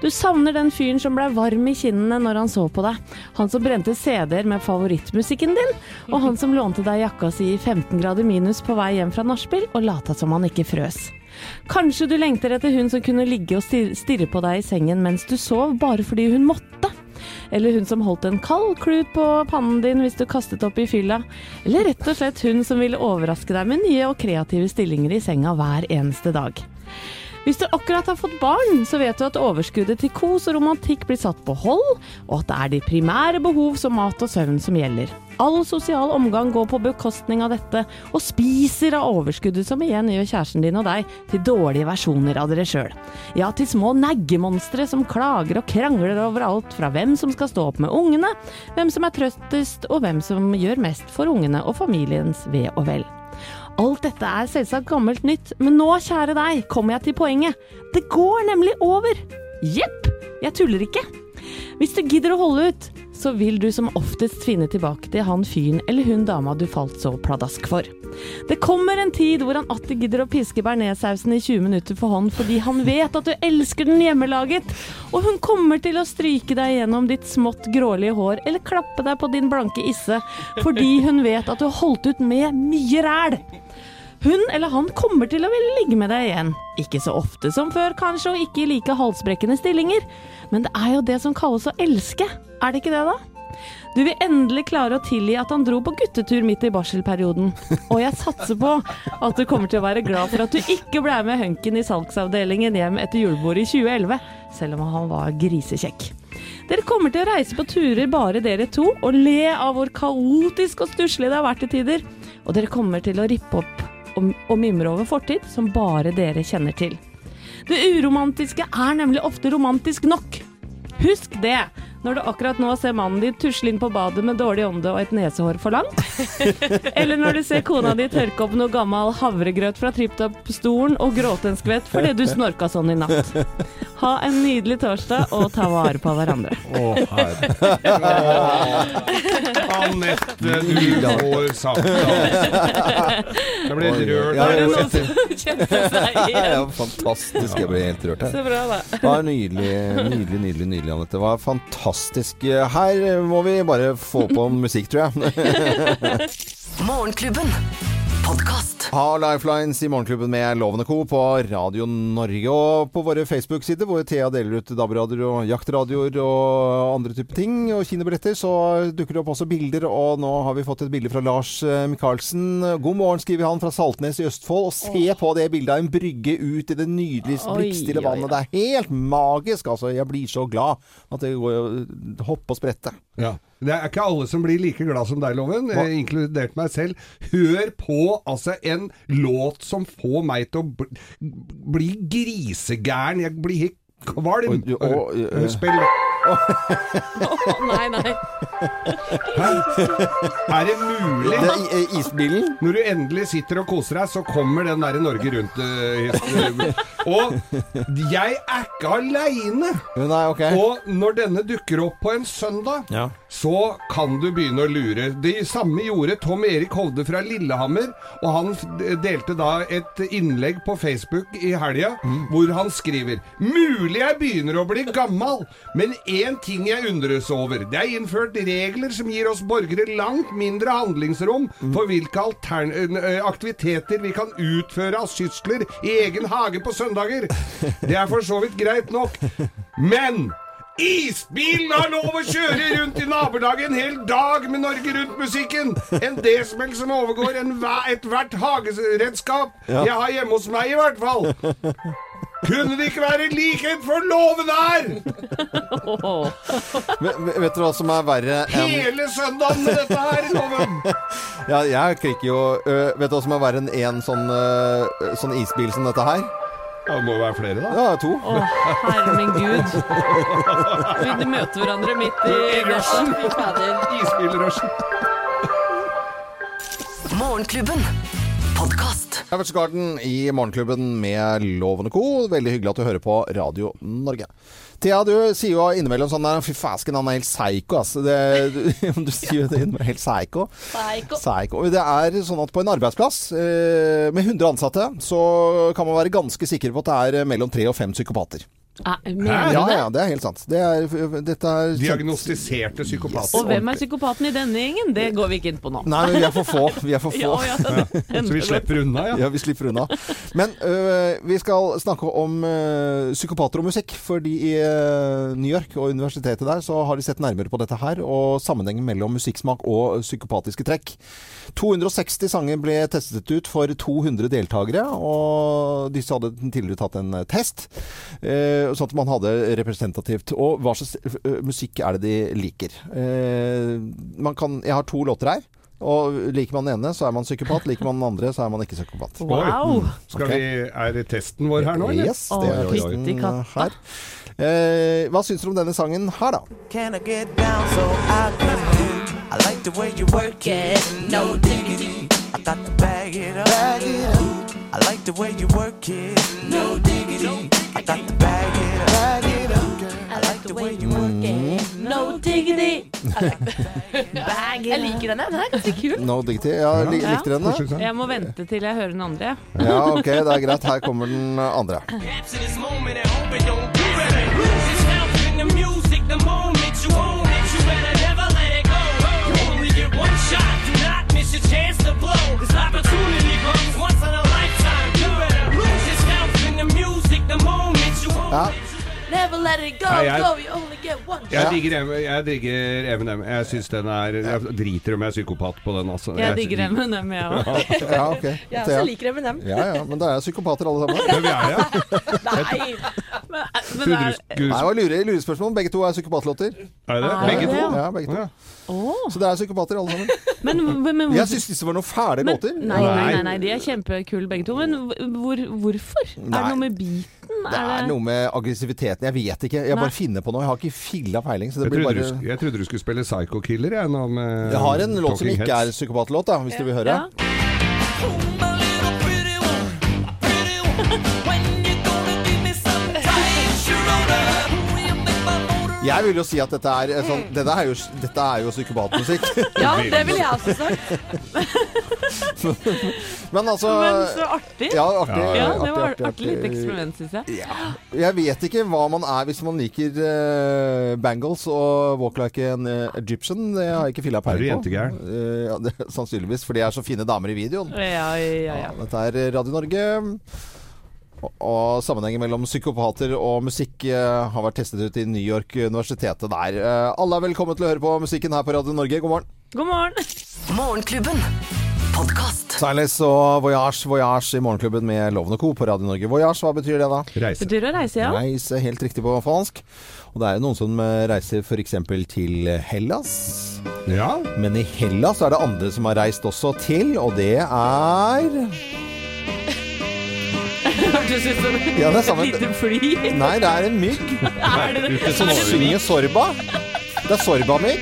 S3: Du savner den fyren som ble varm i kinnene når han så på deg. Han som brente CD-er med favorittmusikken din, og han som lånte deg jakka si i 15 grader minus på vei hjem fra nachspiel og lata som han ikke frøs. Kanskje du lengter etter hun som kunne ligge og stirre på deg i sengen mens du sov, bare fordi hun måtte. Eller hun som holdt en kald klut på pannen din hvis du kastet opp i fylla. Eller rett og slett hun som ville overraske deg med nye og kreative stillinger i senga hver eneste dag. Hvis du akkurat har fått barn, så vet du at overskuddet til kos og romantikk blir satt på hold, og at det er de primære behov som mat og søvn som gjelder. All sosial omgang går på bekostning av dette, og spiser av overskuddet som igjen gjør kjæresten din og deg til dårlige versjoner av dere sjøl. Ja, til små neggemonstre som klager og krangler over alt fra hvem som skal stå opp med ungene, hvem som er trøttest, og hvem som gjør mest for ungene og familiens ve og vel. Alt dette er selvsagt gammelt nytt, men nå, kjære deg, kommer jeg til poenget. Det går nemlig over. Jepp, jeg tuller ikke. Hvis du gidder å holde ut, så vil du som oftest finne tilbake til han fyren eller hun dama du falt så pladask for. Det kommer en tid hvor han atter gidder å piske bearnéssausen i 20 minutter for hånd fordi han vet at du elsker den hjemmelaget, og hun kommer til å stryke deg gjennom ditt smått grålige hår eller klappe deg på din blanke isse fordi hun vet at du holdt ut med mye ræl. Hun eller han kommer til å ville ligge med deg igjen. Ikke så ofte som før, kanskje, og ikke i like halsbrekkende stillinger. Men det er jo det som kalles å elske. Er det ikke det, da? Du vil endelig klare å tilgi at han dro på guttetur midt i barselperioden. Og jeg satser på at du kommer til å være glad for at du ikke ble med hunken i salgsavdelingen hjem etter julebordet i 2011, selv om han var grisekjekk. Dere kommer til å reise på turer bare dere to, og le av hvor kaotisk og stusslig det har vært til tider. Og dere kommer til å rippe opp og, mimre over fortid som bare dere kjenner til. Det uromantiske er nemlig ofte romantisk nok. Husk det når du akkurat nå ser mannen din tusle inn på badet med dårlig ånde og et nesehår for langt. Eller når du ser kona di tørke opp noe gammel havregrøt fra tripp-topp-stolen og gråte en skvett fordi du snorka sånn i natt. Ha en nydelig torsdag og ta vare på hverandre.
S4: Å, herre. Anette, du får sagt det. Jeg ble rørt.
S1: ja,
S3: Er det
S1: ja,
S3: noen som kjente seg
S1: Ja,
S3: igjen?
S1: fantastisk. Jeg ble helt rørt her.
S3: Så bra, da.
S1: Nydelig, nydelig, nydelig, nydelig, Anette. Det var fantastisk. Her må vi bare få på musikk, tror jeg.
S5: Morgenklubben. Podkast.
S1: Ha Lifelines i Morgenklubben med Lovende Co. på Radio Norge og på våre Facebook-sider, hvor Thea deler ut DAB-radioer og jaktradioer og andre typer ting, og kinobilletter, så dukker det opp også bilder. Og nå har vi fått et bilde fra Lars eh, Michaelsen. God morgen, skriver han fra Saltnes i Østfold. Og se på det bildet av en brygge ut i det nydelige,
S3: Oi,
S1: blikkstille
S3: oi,
S1: vannet. Det er helt magisk, altså. Jeg blir så glad at det går hoppe og sprette.
S4: Ja. Det er ikke alle som blir like glad som deg, Loven, eh, inkludert meg selv. Hør på altså en låt som får meg til å bli, bli grisegæren. Jeg blir helt kvalm.
S1: Og, du- å, eh,
S4: oh,
S3: Nei, nei.
S4: Er det mulig?
S1: Det er isbilen.
S4: Når du endelig sitter og koser deg, så kommer den der Norge Rundt eh, Og jeg er ikke aleine!
S1: Okay.
S4: Og når denne dukker opp på en søndag,
S1: Ja.
S4: Så kan du begynne å lure. Det samme gjorde Tom Erik Hovde fra Lillehammer, og han delte da et innlegg på Facebook i helga hvor han skriver Mulig jeg begynner å bli gammal, men én ting jeg undres over. Det er innført regler som gir oss borgere langt mindre handlingsrom for hvilke aktiviteter vi kan utføre av sysler i egen hage på søndager. Det er for så vidt greit nok. Men Isbilen har lov å kjøre rundt i nabolaget en hel dag med Norge Rundt-musikken! En D-smell som overgår ethvert hageredskap jeg har hjemme hos meg, i hvert fall. Kunne det ikke være likhet for loven her?
S1: Men, vet du hva som er verre enn
S4: Hele søndagen med dette her, loven!
S1: Ja, jeg krikker jo Vet du hva som er verre enn én sånn, sånn isbil som dette her?
S4: Ja, det må være flere, da.
S1: Ja, to.
S3: Å, herre min gud. Vi de møte hverandre midt i
S4: rushen. Isbilrushen.
S5: Morgenklubben. podkast.
S1: Everts Garden i Morgenklubben med Lovende Co. Veldig hyggelig at du hører på Radio Norge. Thea, du sier jo innimellom sånn der Fy fasken, han er helt psycho, ass. Det, du, du sier jo det innimellom. Helt psycho.
S2: Psycho.
S1: Psycho. Det er sånn at på en arbeidsplass eh, med 100 ansatte, så kan man være ganske sikker på at det er mellom tre og fem psykopater.
S3: Eh, Mener
S1: Ja,
S3: du det?
S1: ja, det er helt sant. Det er, dette er
S4: Diagnostiserte psykopater.
S3: Og hvem er psykopaten i denne gjengen? Det går vi ikke inn på nå.
S1: Nei, vi er for få. Vi er for få.
S3: Ja, ja,
S4: Så vi slipper unna, ja.
S1: Ja, vi slipper unna. Men øh, vi skal snakke om øh, psykopater og musikk. Fordi i øh, New York og universitetet der så har de sett nærmere på dette her, og sammenhengen mellom musikksmak og psykopatiske trekk. 260 sanger ble testet ut for 200 deltakere, og disse hadde tidligere tatt en øh, test. øh, sånn at man hadde representativt. Og hva slags øh, musikk er det de liker? Eh, man kan, jeg har to låter her. Og liker man den ene, så er man psykopat. Liker man den andre, så er man ikke psykopat.
S3: Wow.
S4: Skal vi, Er det testen vår her nå, eller?
S1: Yes, det er testen her. Eh, hva syns dere om denne sangen her, da?
S8: Can I get down so I can? I like the way you work it, no diggity. I got to bag it up. Bag it up. I like the way you work it, no diggity. I got to bag it up. Bag it up. I like the way you work it.
S2: No diggity. Jeg liker denne. Den er ganske kul.
S1: No Diggity. Ja, li
S3: Ja.
S1: likte den, den?
S3: Jeg må vente til jeg hører den andre.
S1: Ja, ok, det er greit. Her kommer den andre.
S9: Capture this moment I hope it don't
S1: Ja.
S2: Never let it go,
S4: Nei, jeg-
S2: go, you only get one
S4: Jeg digger, M- jeg digger Eminem. Jeg syns den er Jeg driter om jeg er psykopat på den, altså.
S3: Jeg digger M&M, jeg òg.
S1: Ja, ok.
S2: Jeg
S1: Thea.
S2: også liker Eminem.
S1: Ja, ja, men da er psykopater alle sammen.
S4: Men vi er det.
S2: Nei.
S3: Men, men
S4: det
S3: er,
S1: Nei, det var lure, lurespørsmål. Begge to er psykopatlåter.
S4: Er det det? Begge to?
S1: Ja, begge to.
S4: Ja.
S3: Åh.
S1: Så det er psykopater alle sammen.
S3: men, men,
S1: Jeg syns disse var noen fæle låter.
S3: nei, nei, nei, nei, de er kjempekule begge to. Men hvor, hvorfor? Er det noe med beaten?
S1: Det er noe med aggressiviteten. Jeg vet ikke. Jeg
S3: Nei.
S1: bare finner på noe. Jeg har ikke filla peiling. Så det
S4: Jeg trodde,
S1: bare
S4: du, jeg trodde du skulle spille Psycho Killer, jeg, nå med
S1: Jeg har en låt som
S4: Talking
S1: ikke er psykopatlåt, da, hvis du vil høre.
S3: Ja.
S8: My little pretty one, pretty one. When you gonna give me some time, Sharona?
S1: Jeg vil jo si at dette er eh, sånn Dette er jo, dette er jo psykopatmusikk.
S2: Ja, det ville jeg også sagt.
S1: Men altså
S3: Men så artig.
S1: Ja, artig.
S3: Ja,
S1: ja
S3: det var
S1: artig,
S3: artig lite eksperiment, syns jeg.
S1: Jeg vet ikke hva man er hvis man liker uh, bangles og walk like an uh, Egyptian. Det har jeg ikke filla
S4: Er du
S1: peiling på.
S4: jentegæren?
S1: Eh, ja, det, sannsynligvis, for de er så fine damer i videoen.
S3: Ja, ja, ja.
S1: Dette er Radio Norge. Og, sammenhengen mellom psykopater og musikk eh, har vært testet ut i New York universitetet der. Eh, alle er velkommen til å høre på musikken her på Radio Norge. God morgen.
S3: God morgen.
S5: Morgenklubben. Podcast.
S1: Silas og Voyage, Voyage i Morgenklubben med Loven og Co. på Radio Norge. Voyage, hva betyr det da?
S4: Reise.
S3: Betyr å reise, ja?
S1: Reise, helt riktig på fransk. Og det er jo noen som eh, reiser f.eks. til Hellas.
S4: Ja.
S1: Men i Hellas er det andre som har reist også til, og det er
S3: Hørtes ut som
S1: Ja,
S3: et lite fly.
S1: Nei, det er en mygg
S3: Er det det?
S1: som synger Sorba. Det er Sorba-mygg.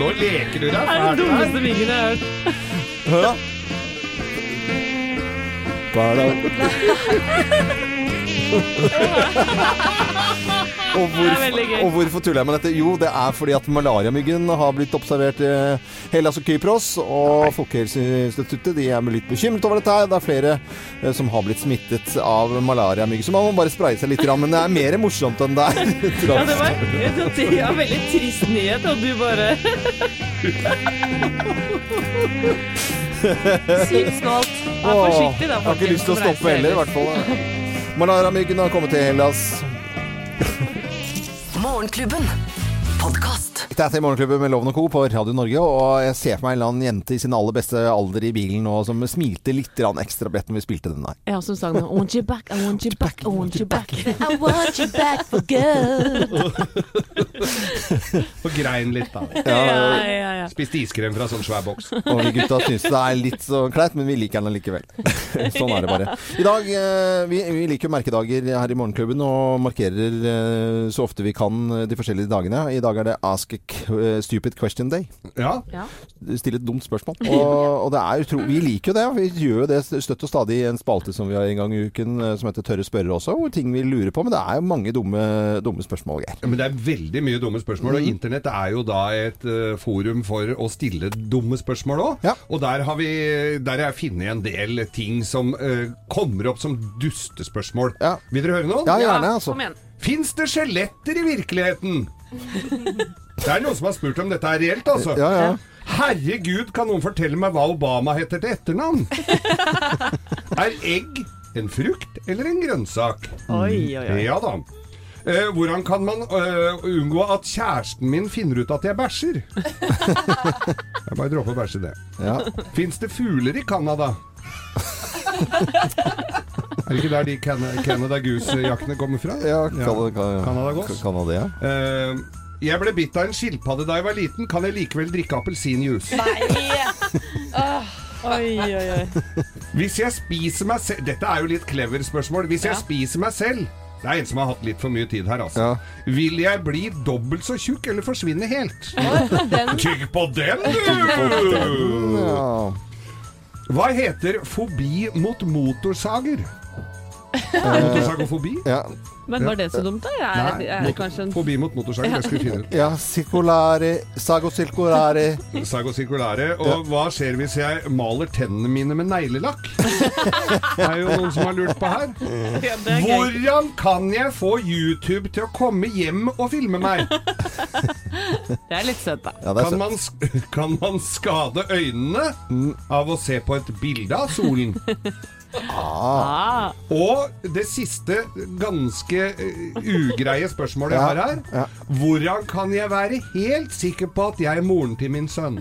S4: Nå leker du deg
S3: det
S4: er
S3: den dummeste myggen jeg har hørt.
S1: Hør, da. Bara. Og,
S3: gøy.
S1: og hvorfor tuller jeg med dette? Jo, det er fordi at malariamyggen har blitt observert i Hellas og Kypros. Og Folkehelseinstituttet de er litt bekymret over dette. her. Det er flere eh, som har blitt smittet av malariamygg. Så man må bare spraye seg litt. Men det er mer morsomt enn det er.
S3: Ja, det var det var en veldig trist nyhet, og du bare
S2: Sykt snålt.
S3: Vær forsiktig, da,
S1: Jeg har ikke lyst til å stoppe heller, i hvert fall. Malariamyggen har kommet til Hellas.
S5: Morgenklubben. Podkast.
S1: Dette er Morgenklubben med Loven og Co. på Radio Norge. Og jeg ser for meg en eller annen jente i sin aller beste alder i bilen nå som smilte litt ekstra bredt når vi spilte den der.
S3: Ja, som sang den. I want you back, I want you back, I want you back.
S2: I want you back for good.
S4: Og grein litt, da.
S3: Ja, ja, ja.
S4: Spiste iskrem fra sånn svær boks.
S1: Og vi gutta syns det er litt så kleint, men vi liker den likevel. sånn er det bare. I dag, eh, vi, vi liker jo merkedager her i Morgenklubben og markerer eh, så ofte vi kan eh, de forskjellige dagene. I dag er det Ask a Stupid Question Day.
S4: Ja.
S1: Stille et dumt spørsmål. Og, og det er utro... Vi liker jo det. Vi gjør jo det støtt og stadig i en spalte som vi har en gang i uken eh, som heter Tørre spørrere også, hvor ting vi lurer på. Men det er jo mange dumme, dumme spørsmål, Geir.
S4: Ja, Men det er veldig mye dumme spørsmål, og internett er jo da et uh, forum for å stille dumme spørsmål òg. Og der har vi der har jeg funnet en del ting som uh, kommer opp som dustespørsmål. Vil dere høre noen?
S1: Ja, gjerne, altså.
S4: Fins det skjeletter i virkeligheten? Det er noen som har spurt om dette er reelt, altså.
S1: Ja, ja.
S4: Herregud, kan noen fortelle meg hva Obama heter til etternavn? er egg en frukt eller en grønnsak?
S3: Oi, oi, oi.
S4: Ja da. Eh, hvordan kan man eh, unngå at kjæresten min finner ut at jeg bæsjer? jeg bare dropper å bæsje det.
S1: Ja.
S4: Fins det fugler i Canada? er det ikke der de Can- Canada Goose-jaktene kommer fra?
S1: Ja, kan- kan-
S4: Canada Goose.
S1: Canada, ja.
S4: Eh, jeg ble bitt av en skilpadde da jeg var liten. Kan jeg likevel drikke appelsinjuice?
S3: Oi, oi, oi.
S4: Hvis jeg spiser meg selv Dette er jo litt clever spørsmål. Hvis jeg
S3: Ja.
S4: spiser meg selv Det er en som har hatt litt for mye tid her, altså. Vil jeg bli dobbelt så tjukk eller forsvinne helt? Tygg på den, du! Hva heter fobi mot motorsager? Motorsagofobi?
S1: Ja.
S3: Men var det så dumt, da? Nei, er jeg, kanskje en
S4: Fobi mot motorsager, det skal vi finne ut.
S1: Ja, circolare, sago circolare.
S4: Sago circulare. Og hva skjer hvis jeg maler tennene mine med neglelakk? Det er jo noen som har lurt på her.
S3: Ja, er.
S4: Hvordan kan jeg få YouTube til å komme hjem og filme meg?
S3: Det er litt søtt, da.
S1: Ja,
S4: Kan man, kan man skade øynene av å se på et bilde av solen?
S3: Ah.
S4: Og det siste ganske eh, ugreie spørsmålet jeg
S1: Ja,
S4: har her. Hvordan kan jeg være helt sikker på at jeg er moren til min sønn?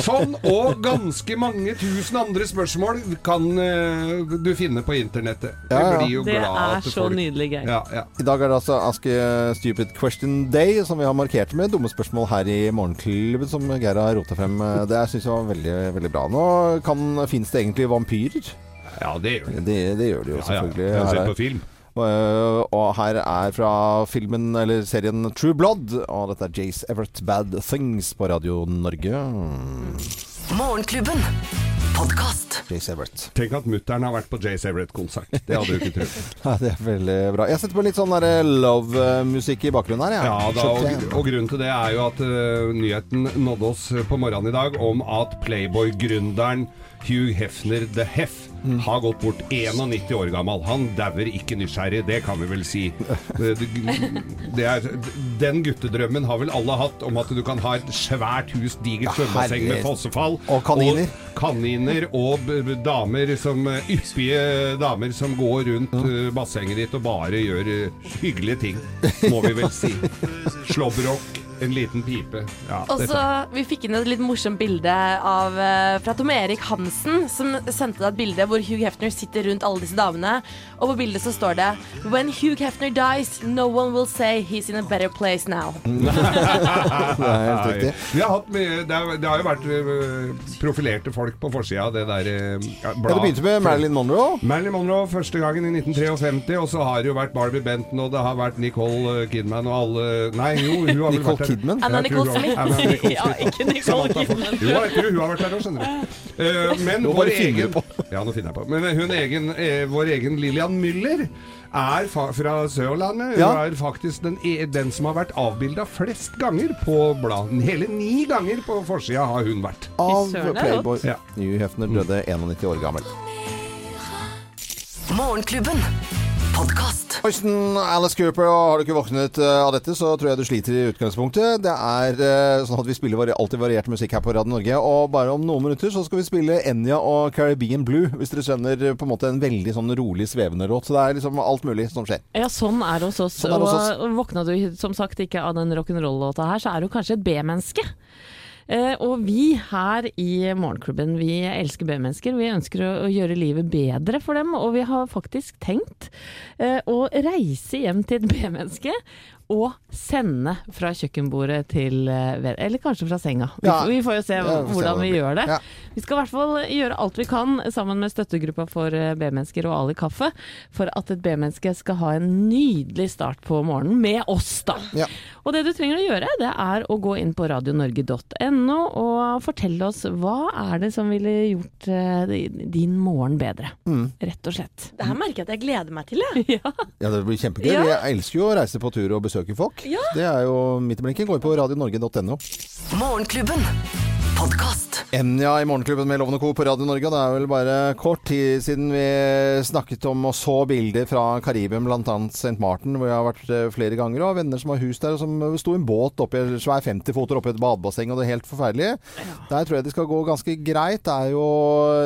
S4: sånn og ganske mange tusen andre spørsmål kan uh, du finne på internettet.
S1: Ja, ja.
S4: Blir jo
S3: Det
S4: glad
S3: er
S4: at
S3: så
S4: folk-
S3: nydelig, Geir.
S4: Ja, ja.
S1: I dag er det altså Ask a Stupid Question Day, som vi har markert med dumme spørsmål her i Morgenklubben, som Geir har rota frem. Det syns jeg var veldig, veldig bra. Nå kan, finnes det egentlig vampyrer?
S4: Ja, det gjør de.
S1: Det, det gjør de jo
S4: Ja, ja.
S1: selvfølgelig.
S4: Jeg har sett på film.
S1: Og, øh, og her er fra filmen, eller serien True Blood. Og dette er Jace Everett Bad Things på Radio Norge.
S5: Morgenklubben. Podcast.
S1: Jace Everett.
S4: Tenk at mutter'n har vært på Jace Everett-konsert. Det hadde du ikke trodd.
S1: Ja, det er veldig bra. Jeg setter på litt sånn der love-musikk i bakgrunnen her. Ja,
S4: Ja, da, og, og grunnen til det er jo at uh, nyheten nådde oss på morgenen i dag om at Playboy-gründeren Hugh Hefner The Hef har gått bort 91 år gammel. Han dauer ikke nysgjerrig, det kan vi vel si. Det, det er, den guttedrømmen har vel alle hatt, om at du kan ha et svært hus, digert svømmebasseng med fossefall.
S1: Og kaniner.
S4: Og kaniner og damer som yppige damer som går rundt eh, bassenget ditt og bare gjør eh, hyggelige ting, må vi vel si. Slåbrok, en liten pipe. Ja,
S2: Og så Vi fikk inn et litt morsomt bilde av, eh, fra Tom Erik Hansen, som sendte deg et bilde hvor Hugh Hefner sitter rundt alle disse damene. Og på bildet så står det When Hugh Hefner dies, no one will say he's in a better place now.
S1: Det er helt riktig.
S4: Vi har hatt mye, det, har, det har jo vært øh, profilerte folk på forsida av det der øh, ja,
S1: Ja, det begynte med Marilyn Monroe.
S4: Marilyn Monroe første gangen i 1953, og så har det jo vært Barbie Benton, og det har vært Nicole Kidman og alle Nei, jo, hun har vel vært der.
S1: Kidman?
S2: Anna Nicole Smith.
S4: Anna Nicole
S3: Ja, ikke Nicole Kidman.
S4: Jo, jeg tror hun har vært der òg, skjønner du. Uh, men
S1: Nå
S4: vår egen,
S1: på.
S4: ja, nå finner jeg på. Men hun egen, eh, vår egen Lillian Müller er fa fra Sørlandet. Hun
S1: Ja.
S4: er faktisk den, e den som har vært avbilda flest ganger på bladet. Hele ni ganger på forsida har hun vært.
S1: Av Playboy.
S4: Ja.
S1: Hugh Hefner døde 91 år gammel.
S5: Morgenklubben. Podkast.
S1: Hoisten, Alice Cooper, og har du ikke våknet eh, av dette, så tror jeg du sliter i utgangspunktet. Det er eh, sånn at vi spiller alltid variert musikk her på Radio Norge, og bare om noen minutter så skal vi spille Enya og Caribbean Blue, hvis dere skjønner eh, på en måte en veldig sånn rolig, svevende låt. Så det er liksom alt mulig som skjer.
S3: Ja, sånn er det hos oss.
S1: Sånn.
S3: Og våkna du som sagt ikke av den rock'n'roll-låta her, så er du kanskje et B-menneske. Eh, og vi her i Morgenklubben, vi elsker B-mennesker. Vi ønsker å, gjøre livet bedre for dem, og vi har faktisk tenkt eh, å reise hjem til et B-menneske å sende fra kjøkkenbordet til eh, Eller kanskje fra senga. Vi,
S1: Ja.
S3: får- vi får jo se hvordan vi gjør det.
S1: Ja.
S3: Vi skal i hvert fall gjøre alt vi kan sammen med støttegruppa for eh, B-mennesker og Ali Kaffe for at et B-menneske skal ha en nydelig start på morgenen med oss, da.
S1: Ja.
S3: Og det du trenger å gjøre, det er å gå inn på radionorge.no og fortelle oss hva er det som ville gjort eh, din morgen bedre.
S1: Mm.
S3: Rett og slett.
S2: Det her merker jeg at jeg gleder meg til, jeg.
S3: Ja.
S1: Ja, det blir kjempegøy.
S2: Ja.
S1: Jeg elsker jo å reise på tur og besøke folk.
S2: Ja.
S1: Det er jo midt i blinken. Går på radionorge.no.
S5: Morgenklubben. Podkast.
S1: Enja i Morgenklubben med Lovende Co. på Radio Norge. og Det er vel bare kort tid siden vi snakket om og så bilder fra Karibien, bl.a. St. Martin, hvor jeg har vært eh, flere ganger. Og venner som har hus der, og som sto i en båt oppi svær 50-foter oppi et badebasseng, og det er helt forferdelig. Der tror jeg det skal gå ganske greit. Det er jo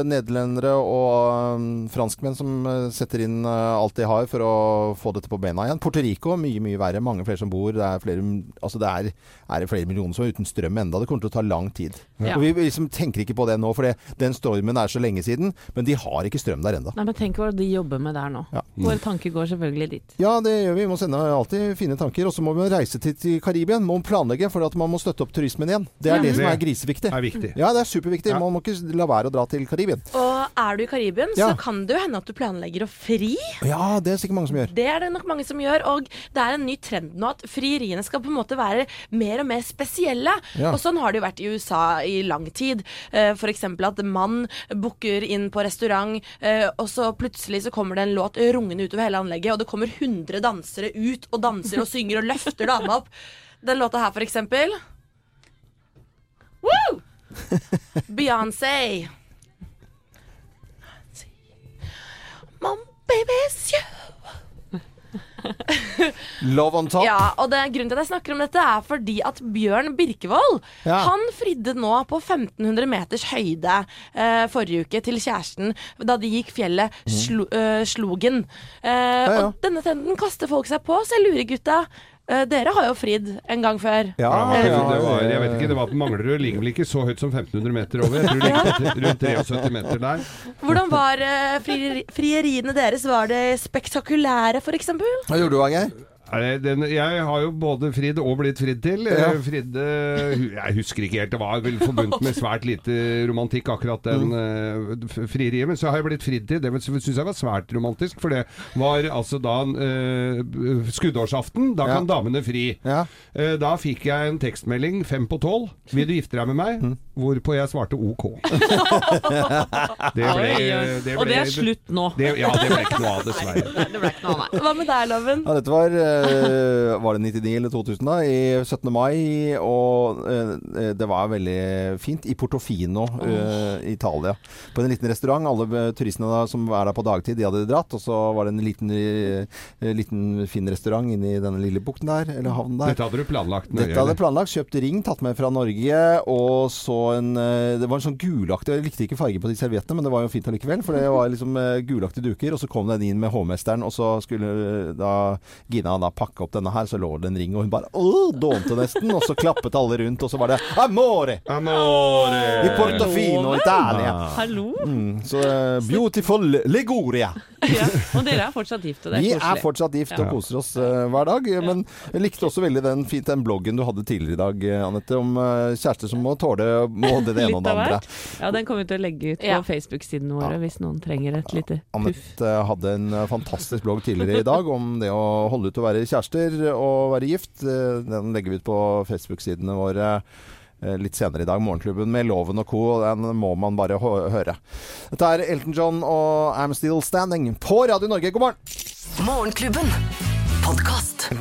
S1: nederlendere og um, franskmenn som eh, setter inn eh, alt de har for å få dette på bena igjen. Puerto Rico mye, mye verre. Mange flere som bor. Det er flere, altså det er, er det flere millioner som er uten strøm enda. Det kommer til å ta lang tid.
S3: Ja.
S1: Og vi liksom tenker ikke på det nå, for den stormen er så lenge siden. Men de har ikke strøm der ennå.
S3: Men tenk hva de jobber med der nå.
S1: Ja.
S3: Våre tanker går selvfølgelig dit.
S1: Ja, det gjør vi. Vi må sende alltid fine tanker. Og så må vi reise til, til Karibia. Må planlegge, for at man må støtte opp turismen igjen. Det er
S3: Ja.
S1: det som er griseviktig.
S4: Det er viktig.
S1: Ja, det er superviktig.
S4: Ja.
S1: Man må ikke la være å dra til Karibien.
S2: Og er du i Karibien,
S1: Ja.
S2: så kan det jo hende at du planlegger å fri.
S1: Ja, det er sikkert mange som gjør.
S2: Det er det nok mange som gjør, og det er en ny trend nå at frieriene skal på en måte være mer og mer spesielle.
S1: Ja.
S2: Og sånn har det jo vært i USA i lang tid. Eh, eksempel at mann booker inn på restaurant, eh, og så plutselig så kommer det en låt rungende utover hele anlegget, og det kommer 100 dansere ut og danser og synger og løfter dama opp. Den låta her, for eksempel. Woo! Beyoncé. Mom, baby's you.
S1: Love on top.
S2: Ja, og det, Grunnen til at jeg snakker om dette, er fordi at Bjørn Birkevold
S1: Ja.
S2: Han fridde nå på 1500 meters høyde eh, forrige uke til kjæresten da de gikk fjellet slo, øh, Slogen. Eh,
S1: ja.
S2: Og denne trenden kaster folk seg på, så jeg lurer gutta. Eh, dere har jo fridd en gang før.
S1: Ja,
S4: Ja, det var, jeg vet ikke, det var på Manglerud. Ligger vel ikke så høyt som 1500 meter over. Jeg tror det ligger rundt 73 meter der.
S2: Hvordan var eh, frieriene deres? Var det spektakulære, f.eks.?
S1: Hva gjorde du, Geir?
S4: Den, jeg har jo både fridd og blitt fridd til.
S1: Ja.
S4: Eh, Fridde Jeg husker ikke helt, det var vel forbundet med svært lite romantikk, akkurat den
S1: Mm.
S4: uh, frieriet. Men så har jeg blitt fridd til. Det syns jeg var svært romantisk, for det var altså da uh, skuddårsaften. Da
S1: Ja.
S4: kan damene fri.
S1: Ja.
S4: Uh, Da fikk jeg en tekstmelding fem på tolv. Vil du gifte deg med meg?
S1: Mm.
S4: Hvorpå jeg svarte OK. det ble, det ble,
S3: Og det er slutt nå.
S4: Det, ja, det ble ikke noe av, dessverre.
S3: Det ble ikke noe av, meg
S2: Hva med deg, Loven?
S1: Ja, dette var eh, Var det 99 eller 2000 da? I 17. mai. Og eh, det var veldig fint. I Portofino oh. i Italia. På en liten restaurant. Alle turistene da, som er der på dagtid, de hadde dratt. Og så var det en liten, liten fin restaurant inni denne lille bukten der. Eller havnen der.
S4: Dette hadde du planlagt? nøye,
S1: Dette hadde jeg planlagt. Kjøpt ring, tatt med fra Norge. Og så en eh, Det var en sånn gulaktig Jeg likte ikke farge på de serviettene, men det var jo fint allikevel. For det var liksom eh, gulaktige duker. Og så kom den inn med hovmesteren, og så skulle eh, da Gina da pakke opp denne her, så lå det en ring, og hun bare åh, dånte nesten. Og så klappet alle rundt, og så var det Amore!
S4: Amore!
S1: I Portofino, Italia.
S3: Hallo?
S1: Mm, så beautiful Liguria.
S3: Ja. Og dere er fortsatt gift, og det er
S1: Vi er fortsatt gift og koser oss uh, hver dag. Men jeg likte også veldig den, fint den bloggen du hadde tidligere i dag, Anette, om uh, kjærester som må tåle både det ene og det andre.
S3: Ja, den kommer vi til å legge ut på
S2: Ja.
S3: Facebook-siden vår hvis noen trenger et lite puff.
S1: Anette eh, hadde en eh, fantastisk blogg tidligere i dag om det å holde ut å være kjærester og være gift. Eh, Den legger vi ut på Facebook-sidene våre eh, litt senere i dag. Morgenklubben med Loven og co. Den må man bare høre. Dette er Elton John og I'm Still Standing på Radio Norge. God morgen!
S5: Morgenklubben.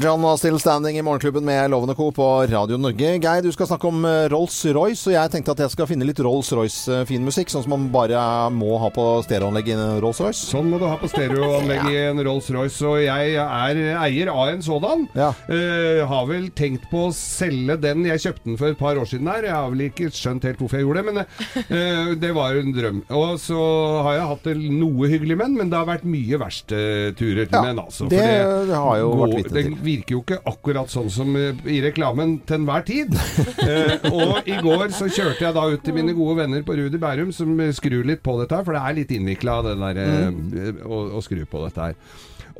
S1: John og Still Standing i Morgenklubben med Lovende Co. på Radio Norge. Geir, du skal snakke om eh, Rolls-Royce, og jeg tenkte at jeg skal finne litt Rolls-Royce-fin musikk, sånn som man bare må ha på stereoanlegg i en Rolls-Royce.
S4: Sånn må du ha på stereoanlegg i en Rolls-Royce, og jeg er eier av en sådan.
S1: Ja.
S4: Uh, har vel tenkt på å selge den. Jeg kjøpte den for et par år siden her. Jeg har vel ikke skjønt helt hvorfor jeg gjorde det, men uh, det var jo en drøm. Og så har jeg hatt det noe hyggelig med den, men det har vært mye verksteturer
S1: Ja,
S4: med den, altså.
S1: det
S4: det
S1: har jo vært
S4: det
S1: til.
S4: Virker jo ikke akkurat sånn som eh, i reklamen til enhver tid. Eh, og i går så kjørte jeg da ut til mine gode venner på Rudi Bærum, som eh, skrur litt på dette her, for det er litt innvikla eh,
S1: Mm.
S4: å, å skru på dette her.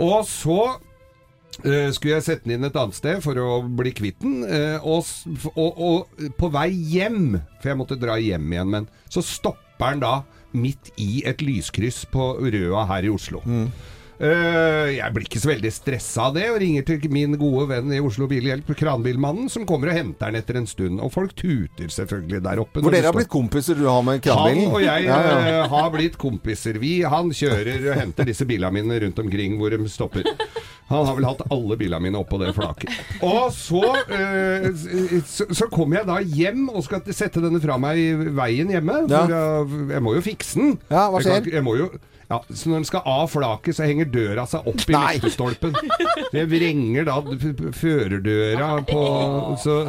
S4: Og så eh, skulle jeg sette den inn et annet sted for å bli kvitt den. eh, og, og, og på vei hjem, for jeg måtte dra hjem igjen, men så stopper den da midt i et lyskryss på Røa her i Oslo. Eh, jeg blir ikke så veldig stressa av det, og ringer til min gode venn i Oslo Bilhjelp, kranbilmannen, som kommer og henter den etter en stund. Og folk tuter selvfølgelig der oppe. For
S1: dere har blitt kompiser, du har med
S4: han og jeg
S1: Ja, ja.
S4: eh, har blitt kompiser. Vi, han kjører og henter disse bilene mine rundt omkring hvor de stopper. Han har vel hatt alle bilene mine oppå det flaket. Og så, eh, så, så kommer jeg da hjem og skal sette denne fra meg i veien hjemme.
S1: Ja.
S4: For jeg, jeg må jo fikse den.
S1: Ja, hva
S4: Jeg kan Jeg må jo ja, så når den skal av flaket, så henger døra seg opp i lyktestolpen. Det vrenger da førerdøra på Så,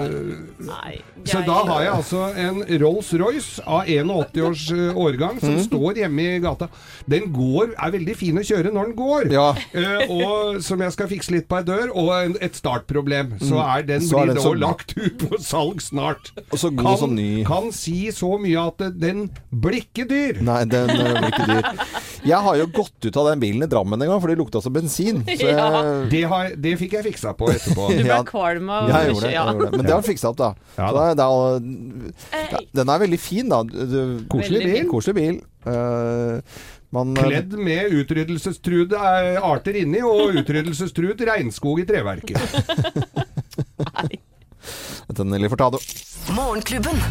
S3: Nei.
S4: Så da har jeg altså en Rolls-Royce av 81 års eh, årgang som
S1: Mm.
S4: står hjemme i gata. Den går, er veldig fin å kjøre når den går,
S1: Ja.
S4: uh, og som jeg skal fikse litt på ei dør, og en, et startproblem. Så er den.
S1: Så er
S4: blir
S1: så-
S4: lagt ut på salg snart.
S1: Og så god
S4: kan,
S1: som ny.
S4: kan si så mye at eh, den blir ikke dyr.
S1: Nei, den blir ikke dyr. Jeg har jo gått ut av den bilen i Drammen en gang, for det lukta som bensin. Så jeg,
S3: Ja.
S4: Det, har, det fikk jeg fiksa på etterpå.
S3: Du ble
S1: Ja.
S3: kvalm av
S1: jeg gjorde det, jeg gjorde det. Men det har fiksa opp, da.
S4: Ja,
S1: Så
S4: da.
S1: Det er, er, den er veldig fin, da. Du-
S4: Koselig bil.
S1: Koselig bil. Uh, man,
S4: Kledd med utryddelsestruede eh, arter inni, og utryddelsestruet regnskog i treverket.
S1: Dette er Nelly Fortado.
S5: Morgenklubben.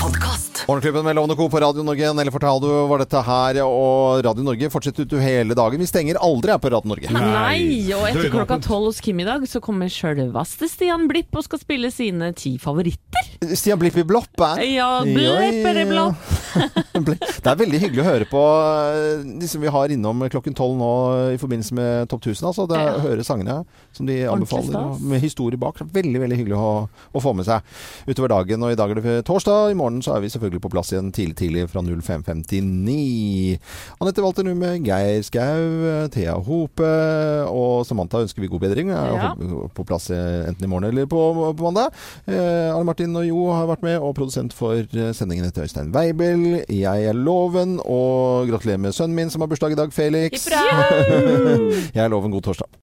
S5: Podkast.
S1: Morgenklubben med Lovende Co. på Radio Norge. Nelly Fortado var dette her, og Radio Norge fortsetter ut hele dagen. Vi stenger aldri her på Radio Norge.
S3: Nei, og etter klokka tolv hos Kim i dag, så kommer sjølveste Stian Blipp og skal spille sine ti favoritter.
S1: Stian Blipp i Bloppen.
S3: Ja, blipperi-blopp.
S1: Det er veldig hyggelig å høre på de som vi har innom klokken tolv nå i forbindelse med Topp 1000. Altså, det er å høre sangene som de anbefaler, med historie bak. Veldig veldig hyggelig å, å få med seg utover dagen. Og i dag er det torsdag. I morgen så er vi selvfølgelig på plass igjen tidlig tidlig fra 05.59. Anette Walter Numme, Geir Skau, Thea Hope og Samantha ønsker vi god bedring. Er
S3: Ja.
S1: På plass eh, enten i morgen eller på, på mandag. Eh, Arne Martin og Jo har vært med, og produsent for eh, sendingen heter Øystein Weibel. Jeg er Loven, og gratulerer med sønnen min som har bursdag i dag, Felix. Jeg er Loven. God torsdag.